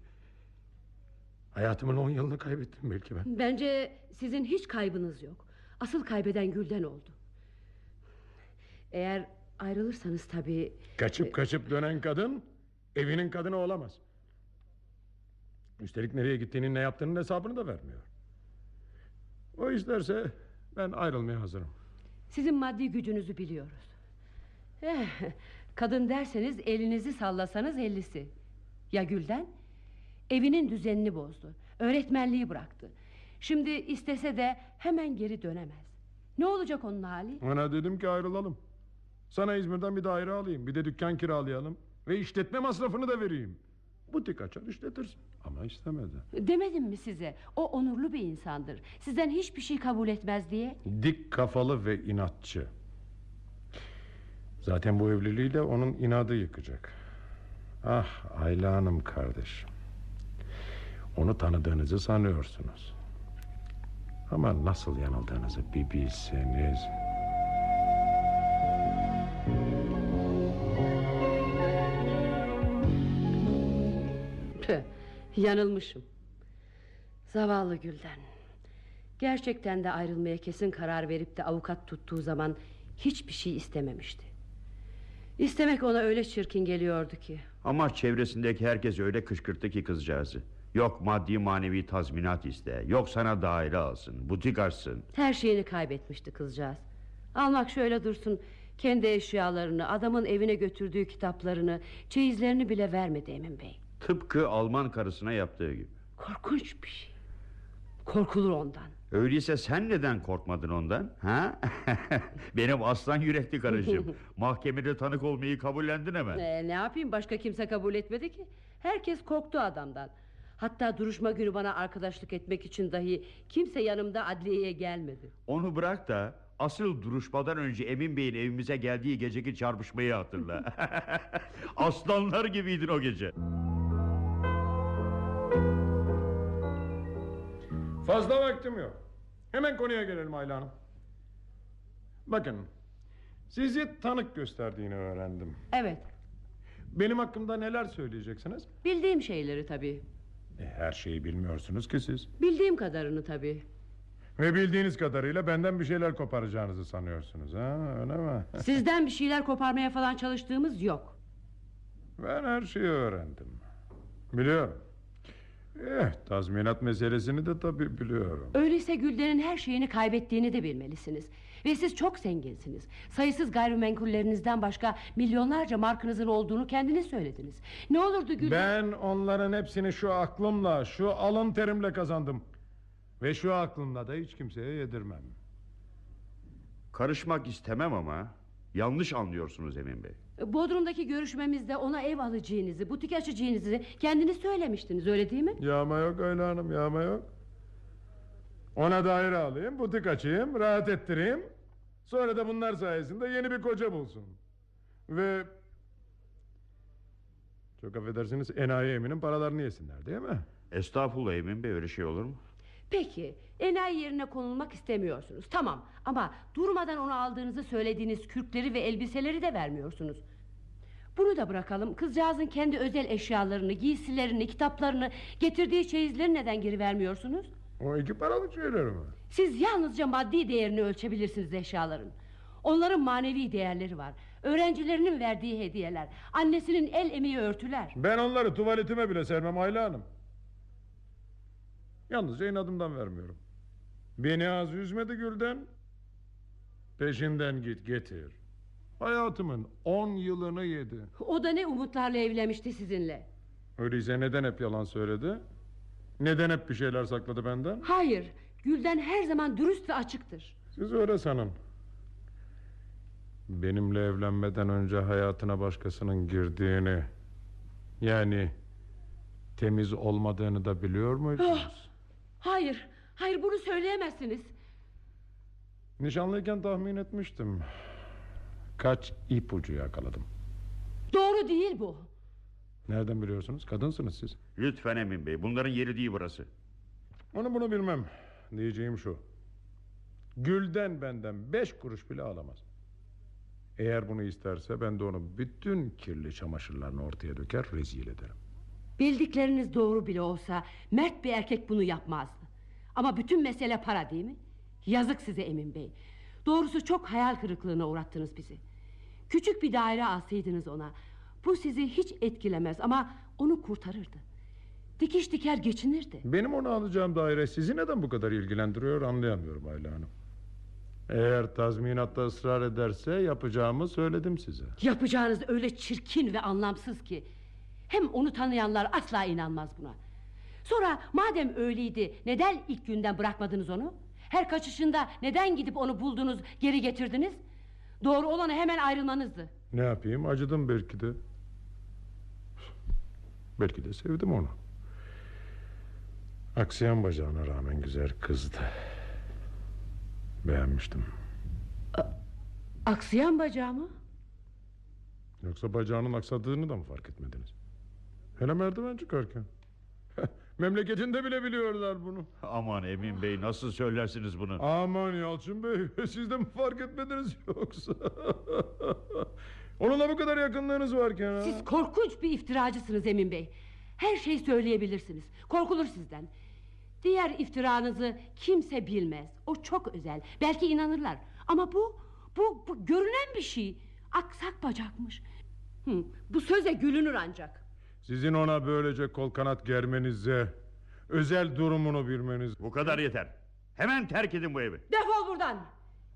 Hayatımın on yılını kaybettim belki ben. Bence sizin hiç kaybınız yok. Asıl kaybeden Gülden oldu. Eğer ayrılırsanız tabii... Kaçıp kaçıp dönen kadın evinin kadını olamaz. Üstelik nereye gittiğinin ne yaptığının hesabını da vermiyor. O isterse ben ayrılmaya hazırım. Sizin maddi gücünüzü biliyoruz. Eh, kadın derseniz elinizi sallasanız ellisi. Ya Gülden? Evinin düzenini bozdu. Öğretmenliği bıraktı. Şimdi istese de hemen geri dönemez. Ne olacak onun hali? Ona dedim ki ayrılalım. Sana İzmir'den bir daire alayım. Bir de dükkan kiralayalım. Ve işletme masrafını da vereyim. Butik açar işletirsin. Ama istemedi. Demedim mi size? O onurlu bir insandır. Sizden hiçbir şey kabul etmez diye. Dik kafalı ve inatçı. Zaten bu evliliği de onun inadı yıkacak. Ah Ayla Hanım kardeşim. Onu tanıdığınızı sanıyorsunuz. Ama nasıl yanıldığınızı bir bilseniz. Yanılmışım. Zavallı Gülden. Gerçekten de ayrılmaya kesin karar verip de avukat tuttuğu zaman hiçbir şey istememişti. İstemek ona öyle çirkin geliyordu ki. Ama çevresindeki herkes öyle kışkırttı ki kızcağızı. Yok maddi manevi tazminat iste. Yok sana daire alsın. Butik açsın. Her şeyini kaybetmişti kızcağız. Almak şöyle dursun. Kendi eşyalarını, adamın evine götürdüğü kitaplarını, çeyizlerini bile vermedi Emin Bey. Tıpkı Alman karısına yaptığı gibi. Korkunç bir şey. Korkulur ondan. Öyleyse sen neden korkmadın ondan? Ha? Benim aslan yürekli karıcığım. Mahkemede tanık olmayı kabullendin hemen. Ee, ne yapayım başka kimse kabul etmedi ki. Herkes korktu adamdan. Hatta duruşma günü bana arkadaşlık etmek için dahi kimse yanımda adliyeye gelmedi. Onu bırak da asıl duruşmadan önce Emin Bey'in evimize geldiği geceki çarpışmayı hatırla. Aslanlar gibiydin o gece. Fazla vaktim yok. Hemen konuya gelelim Ayla Hanım. Bakın, sizi tanık gösterdiğini öğrendim. Evet, Benim hakkımda neler söyleyeceksiniz? bildiğim şeyleri tabii. E, her şeyi bilmiyorsunuz ki siz. Bildiğim kadarını tabii. Ve bildiğiniz kadarıyla benden bir şeyler koparacağınızı sanıyorsunuz. Ha, öyle mi? Sizden bir şeyler koparmaya falan çalıştığımız yok. Ben her şeyi öğrendim. Biliyorum. Eh, tazminat meselesini de tabii biliyorum. Öyleyse Gülden'in her şeyini kaybettiğini de bilmelisiniz. Ve siz çok zenginsiniz. Sayısız gayrimenkullerinizden başka milyonlarca markınızın olduğunu kendiniz söylediniz. Ne olurdu Gülden? Ben onların hepsini şu aklımla, şu alın terimle kazandım. Ve şu aklımla da hiç kimseye yedirmem. Karışmak istemem ama yanlış anlıyorsunuz Emin Bey. Bodrum'daki görüşmemizde ona ev alacağınızı, butik açacağınızı kendiniz söylemiştiniz öyle değil mi? Yağma yok Ayla Hanım, yağma yok. Ona daire alayım, butik açayım, rahat ettireyim. Sonra da bunlar sayesinde yeni bir koca bulsun. Ve... Çok affedersiniz enayi eminin paralarını yesinler değil mi? Estağfurullah Emin Bey öyle şey olur mu? Peki, enayi yerine konulmak istemiyorsunuz. Tamam ama durmadan onu aldığınızı söylediğiniz kürkleri ve elbiseleri de vermiyorsunuz. Bunu da bırakalım. Kızcağızın kendi özel eşyalarını, giysilerini, kitaplarını, getirdiği çeyizleri neden geri vermiyorsunuz? O iki paralık şeyler mi? Siz yalnızca maddi değerini ölçebilirsiniz eşyaların. Onların manevi değerleri var. Öğrencilerinin verdiği hediyeler, annesinin el emeği örtüler. Ben onları tuvaletime bile sermem Ayla Hanım. Yalnızca inadımdan vermiyorum. Beni az üzmedi Gülden. Peşinden git getir. Hayatımın on yılını yedi. O da ne umutlarla evlenmişti sizinle. Öyleyse neden hep yalan söyledi? Neden hep bir şeyler sakladı benden? Hayır, Gülden her zaman dürüst ve açıktır. Siz öyle sanın. Benimle evlenmeden önce hayatına başkasının girdiğini... ...yani temiz olmadığını da biliyor muydunuz? Hayır, hayır bunu söyleyemezsiniz. Nişanlıyken tahmin etmiştim. Kaç ipucu yakaladım. Doğru değil bu. Nereden biliyorsunuz? Kadınsınız siz. Lütfen Emin Bey bunların yeri değil burası. Onu bunu bilmem. Diyeceğim şu. Gülden benden beş kuruş bile alamaz. Eğer bunu isterse ben de onun bütün kirli çamaşırlarını ortaya döker rezil ederim. Bildikleriniz doğru bile olsa mert bir erkek bunu yapmazdı. Ama bütün mesele para değil mi? Yazık size Emin Bey. Doğrusu çok hayal kırıklığına uğrattınız bizi. Küçük bir daire alsaydınız ona. Bu sizi hiç etkilemez ama onu kurtarırdı. Dikiş diker geçinirdi. Benim onu alacağım daire sizi neden bu kadar ilgilendiriyor anlayamıyorum Ayla Hanım. Eğer tazminatta ısrar ederse yapacağımı söyledim size. Yapacağınız öyle çirkin ve anlamsız ki. Hem onu tanıyanlar asla inanmaz buna. Sonra madem öyleydi neden ilk günden bırakmadınız onu? Her kaçışında neden gidip onu buldunuz geri getirdiniz? Doğru olanı hemen ayrılmanızdı. Ne yapayım acıdım belki de. Belki de sevdim onu. Aksayan bacağına rağmen güzel kızdı. Beğenmiştim. Aksayan bacağımı? Yoksa bacağının aksadığını da mı fark etmediniz? Hele merdiven çıkarken. Memleketinde bile biliyorlar bunu. Aman Emin Bey nasıl söylersiniz bunu? Aman Yalçın Bey siz de mi fark etmediniz yoksa? Onunla bu kadar yakınlığınız varken ha? Siz korkunç bir iftiracısınız Emin Bey. Her şeyi söyleyebilirsiniz. Korkulur sizden. Diğer iftiranızı kimse bilmez. O çok özel. Belki inanırlar. Ama bu, bu, bu görünen bir şey. Aksak bacakmış. Hı, bu söze gülünür ancak. Sizin ona böylece kol kanat germenize Özel durumunu bilmeniz Bu kadar yeter. Hemen terk edin bu evi. Defol buradan.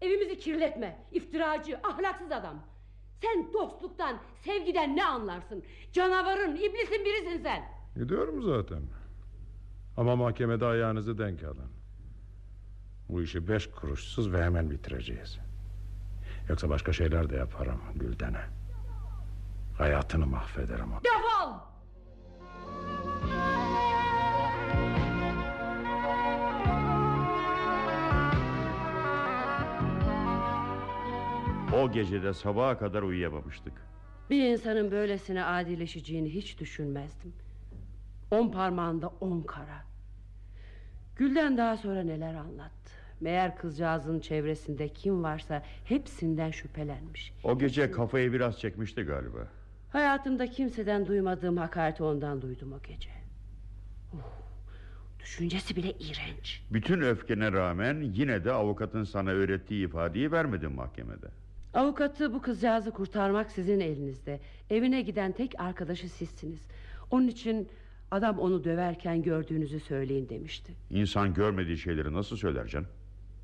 Evimizi kirletme. İftiracı, ahlaksız adam. Sen dostluktan, sevgiden ne anlarsın? Canavarın, iblisin birisin sen. Gidiyorum zaten. Ama mahkemede ayağınızı denk alın. Bu işi beş kuruşsuz ve hemen bitireceğiz. Yoksa başka şeyler de yaparım Gülden'e. Hayatını mahvederim onu. Defol! O gecede sabaha kadar uyuyamamıştık. Bir insanın böylesine adileşeceğini hiç düşünmezdim. On parmağında on kara. Gülden daha sonra neler anlattı. Meğer kızcağızın çevresinde kim varsa hepsinden şüphelenmiş. O gece kafayı biraz çekmişti galiba. Hayatımda kimseden duymadığım hakareti ondan duydum o gece. Oh, düşüncesi bile iğrenç. Bütün öfkene rağmen yine de avukatın sana öğrettiği ifadeyi vermedin mahkemede. Avukatı bu kızcağızı kurtarmak sizin elinizde. Evine giden tek arkadaşı sizsiniz. Onun için adam onu döverken gördüğünüzü söyleyin demişti. İnsan görmediği şeyleri nasıl söyler canım?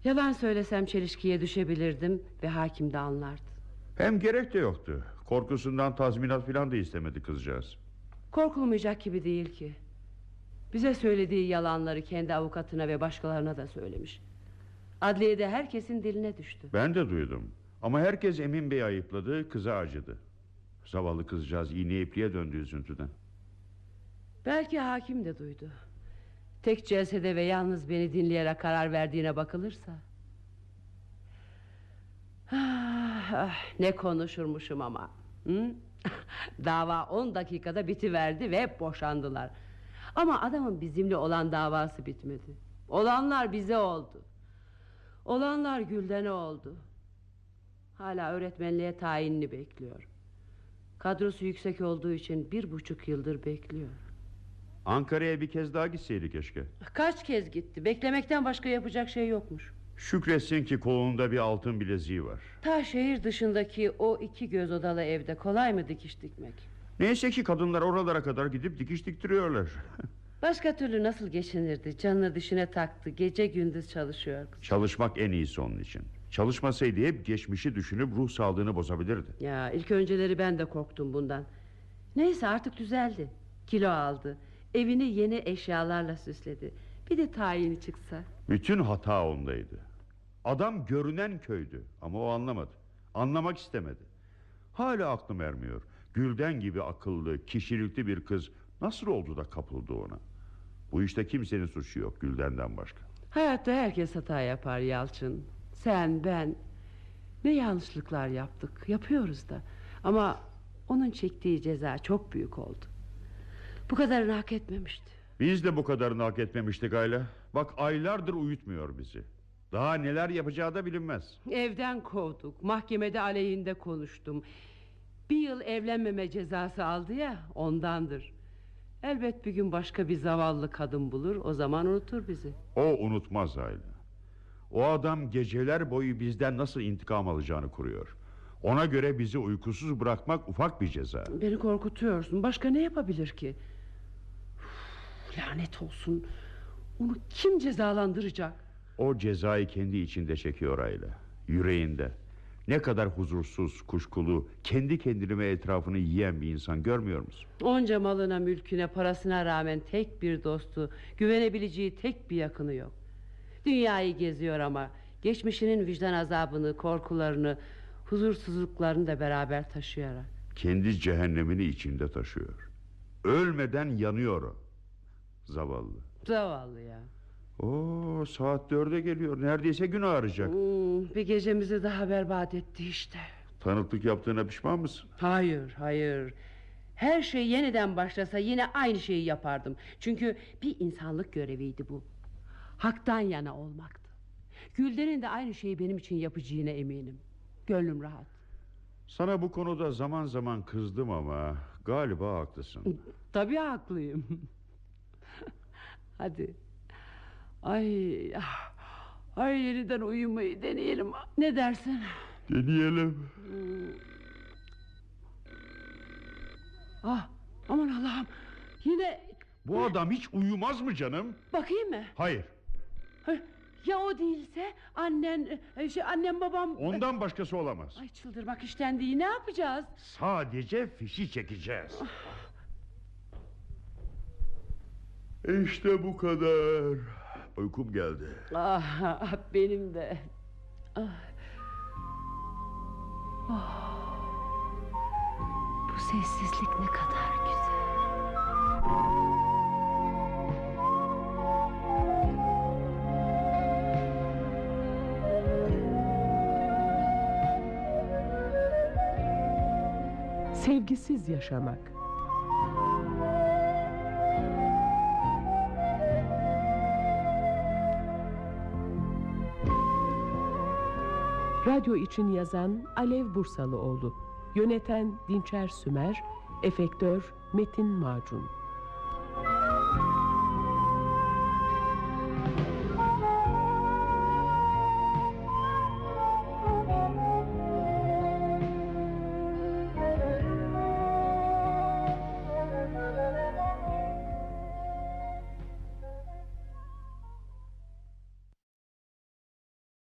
Yalan söylesem çelişkiye düşebilirdim ve hakim de anlardı. Hem gerek de yoktu. Korkusundan tazminat filan da istemedi kızcağız. Korkulmayacak gibi değil ki. Bize söylediği yalanları kendi avukatına ve başkalarına da söylemiş. Adliyede herkesin diline düştü. Ben de duydum. Ama herkes Emin Bey'i ayıpladı, kıza acıdı. Zavallı kızcağız iğne ipliğe döndü üzüntüden. Belki hakim de duydu. Tek celsede ve yalnız beni dinleyerek karar verdiğine bakılırsa. Ah, ah, ne konuşurmuşum ama. Hı? Dava on dakikada bitiverdi ve boşandılar. Ama adamın bizimle olan davası bitmedi. Olanlar bize oldu. Olanlar Gülden'e oldu. Hala öğretmenliğe tayinini bekliyor. Kadrosu yüksek olduğu için bir buçuk yıldır bekliyor. Ankara'ya bir kez daha gitseydi keşke. Kaç kez gitti. Beklemekten başka yapacak şey yokmuş. Şükretsin ki kolunda bir altın bileziği var. Ta şehir dışındaki o iki göz odalı evde kolay mı dikiş dikmek? Neyse ki kadınlar oralara kadar gidip dikiş diktiriyorlar. Başka türlü nasıl geçinirdi? Canını dişine taktı. Gece gündüz çalışıyor. Çalışmak en iyisi onun için. Çalışmasaydı hep geçmişi düşünüp ruh sağlığını bozabilirdi. Ya ilk önceleri ben de korktum bundan. Neyse artık düzeldi. Kilo aldı. Evini yeni eşyalarla süsledi. Bir de tayini çıksa. Bütün hata ondaydı. Adam görünen köydü ama o anlamadı. Anlamak istemedi. Hala aklım ermiyor. Gülden gibi akıllı, kişilikli bir kız nasıl oldu da kapıldı ona? Bu işte kimsenin suçu yok Gülden'den başka. Hayatta herkes hata yapar Yalçın. Sen, ben. Ne yanlışlıklar yaptık. Yapıyoruz da. Ama onun çektiği ceza çok büyük oldu. Bu kadarını hak etmemişti. Biz de bu kadarını hak etmemiştik Ayla. Bak aylardır uyutmuyor bizi. Daha neler yapacağı da bilinmez. Evden kovduk. Mahkemede aleyhinde konuştum. Bir yıl evlenmeme cezası aldı ya ondandır. Elbet bir gün başka bir zavallı kadın bulur. O zaman unutur bizi. O unutmaz Ayla. O adam geceler boyu bizden nasıl intikam alacağını kuruyor. Ona göre bizi uykusuz bırakmak ufak bir ceza. Beni korkutuyorsun. Başka ne yapabilir ki? Uf, lanet olsun. Onu kim cezalandıracak? O cezayı kendi içinde çekiyor Ayla. Yüreğinde. Ne kadar huzursuz, kuşkulu, kendi kendine etrafını yiyen bir insan görmüyor musun? Onca malına, mülküne, parasına rağmen tek bir dostu, güvenebileceği tek bir yakını yok. Dünyayı geziyor ama geçmişinin vicdan azabını, korkularını, huzursuzluklarını da beraber taşıyarak. Kendi cehennemini içinde taşıyor. Ölmeden yanıyor o. Zavallı. Zavallı ya. Oo, saat dörde geliyor. Neredeyse gün ağaracak. Hmm, bir gecemizi daha berbat etti işte. Tanıklık yaptığına pişman mısın? Hayır, hayır. Her şey yeniden başlasa yine aynı şeyi yapardım. Çünkü bir insanlık göreviydi bu. Haktan yana olmaktı. Gülden'in de aynı şeyi benim için yapacağına eminim. Gönlüm rahat. Sana bu konuda zaman zaman kızdım ama galiba haklısın. Tabii haklıyım. Hadi. Ay, ay yeniden uyumayı deneyelim. Ne dersin? Deneyelim. Ah, aman Allah'ım. Yine Bu adam hiç uyumaz mı canım? bakayım mı? Hayır. Ya o değilse annen e, şey annem babam Ondan başkası olamaz. Ay çıldırmak işten değil ne yapacağız? Sadece fişi çekeceğiz. İşte bu kadar. Uykum geldi. Ah benim de. Ah. Oh. Bu sessizlik ne kadar güzel. Sevgisiz yaşamak. Radyo için yazan Alev Bursalıoğlu, yöneten Dinçer Sümer, efektör Metin Macun.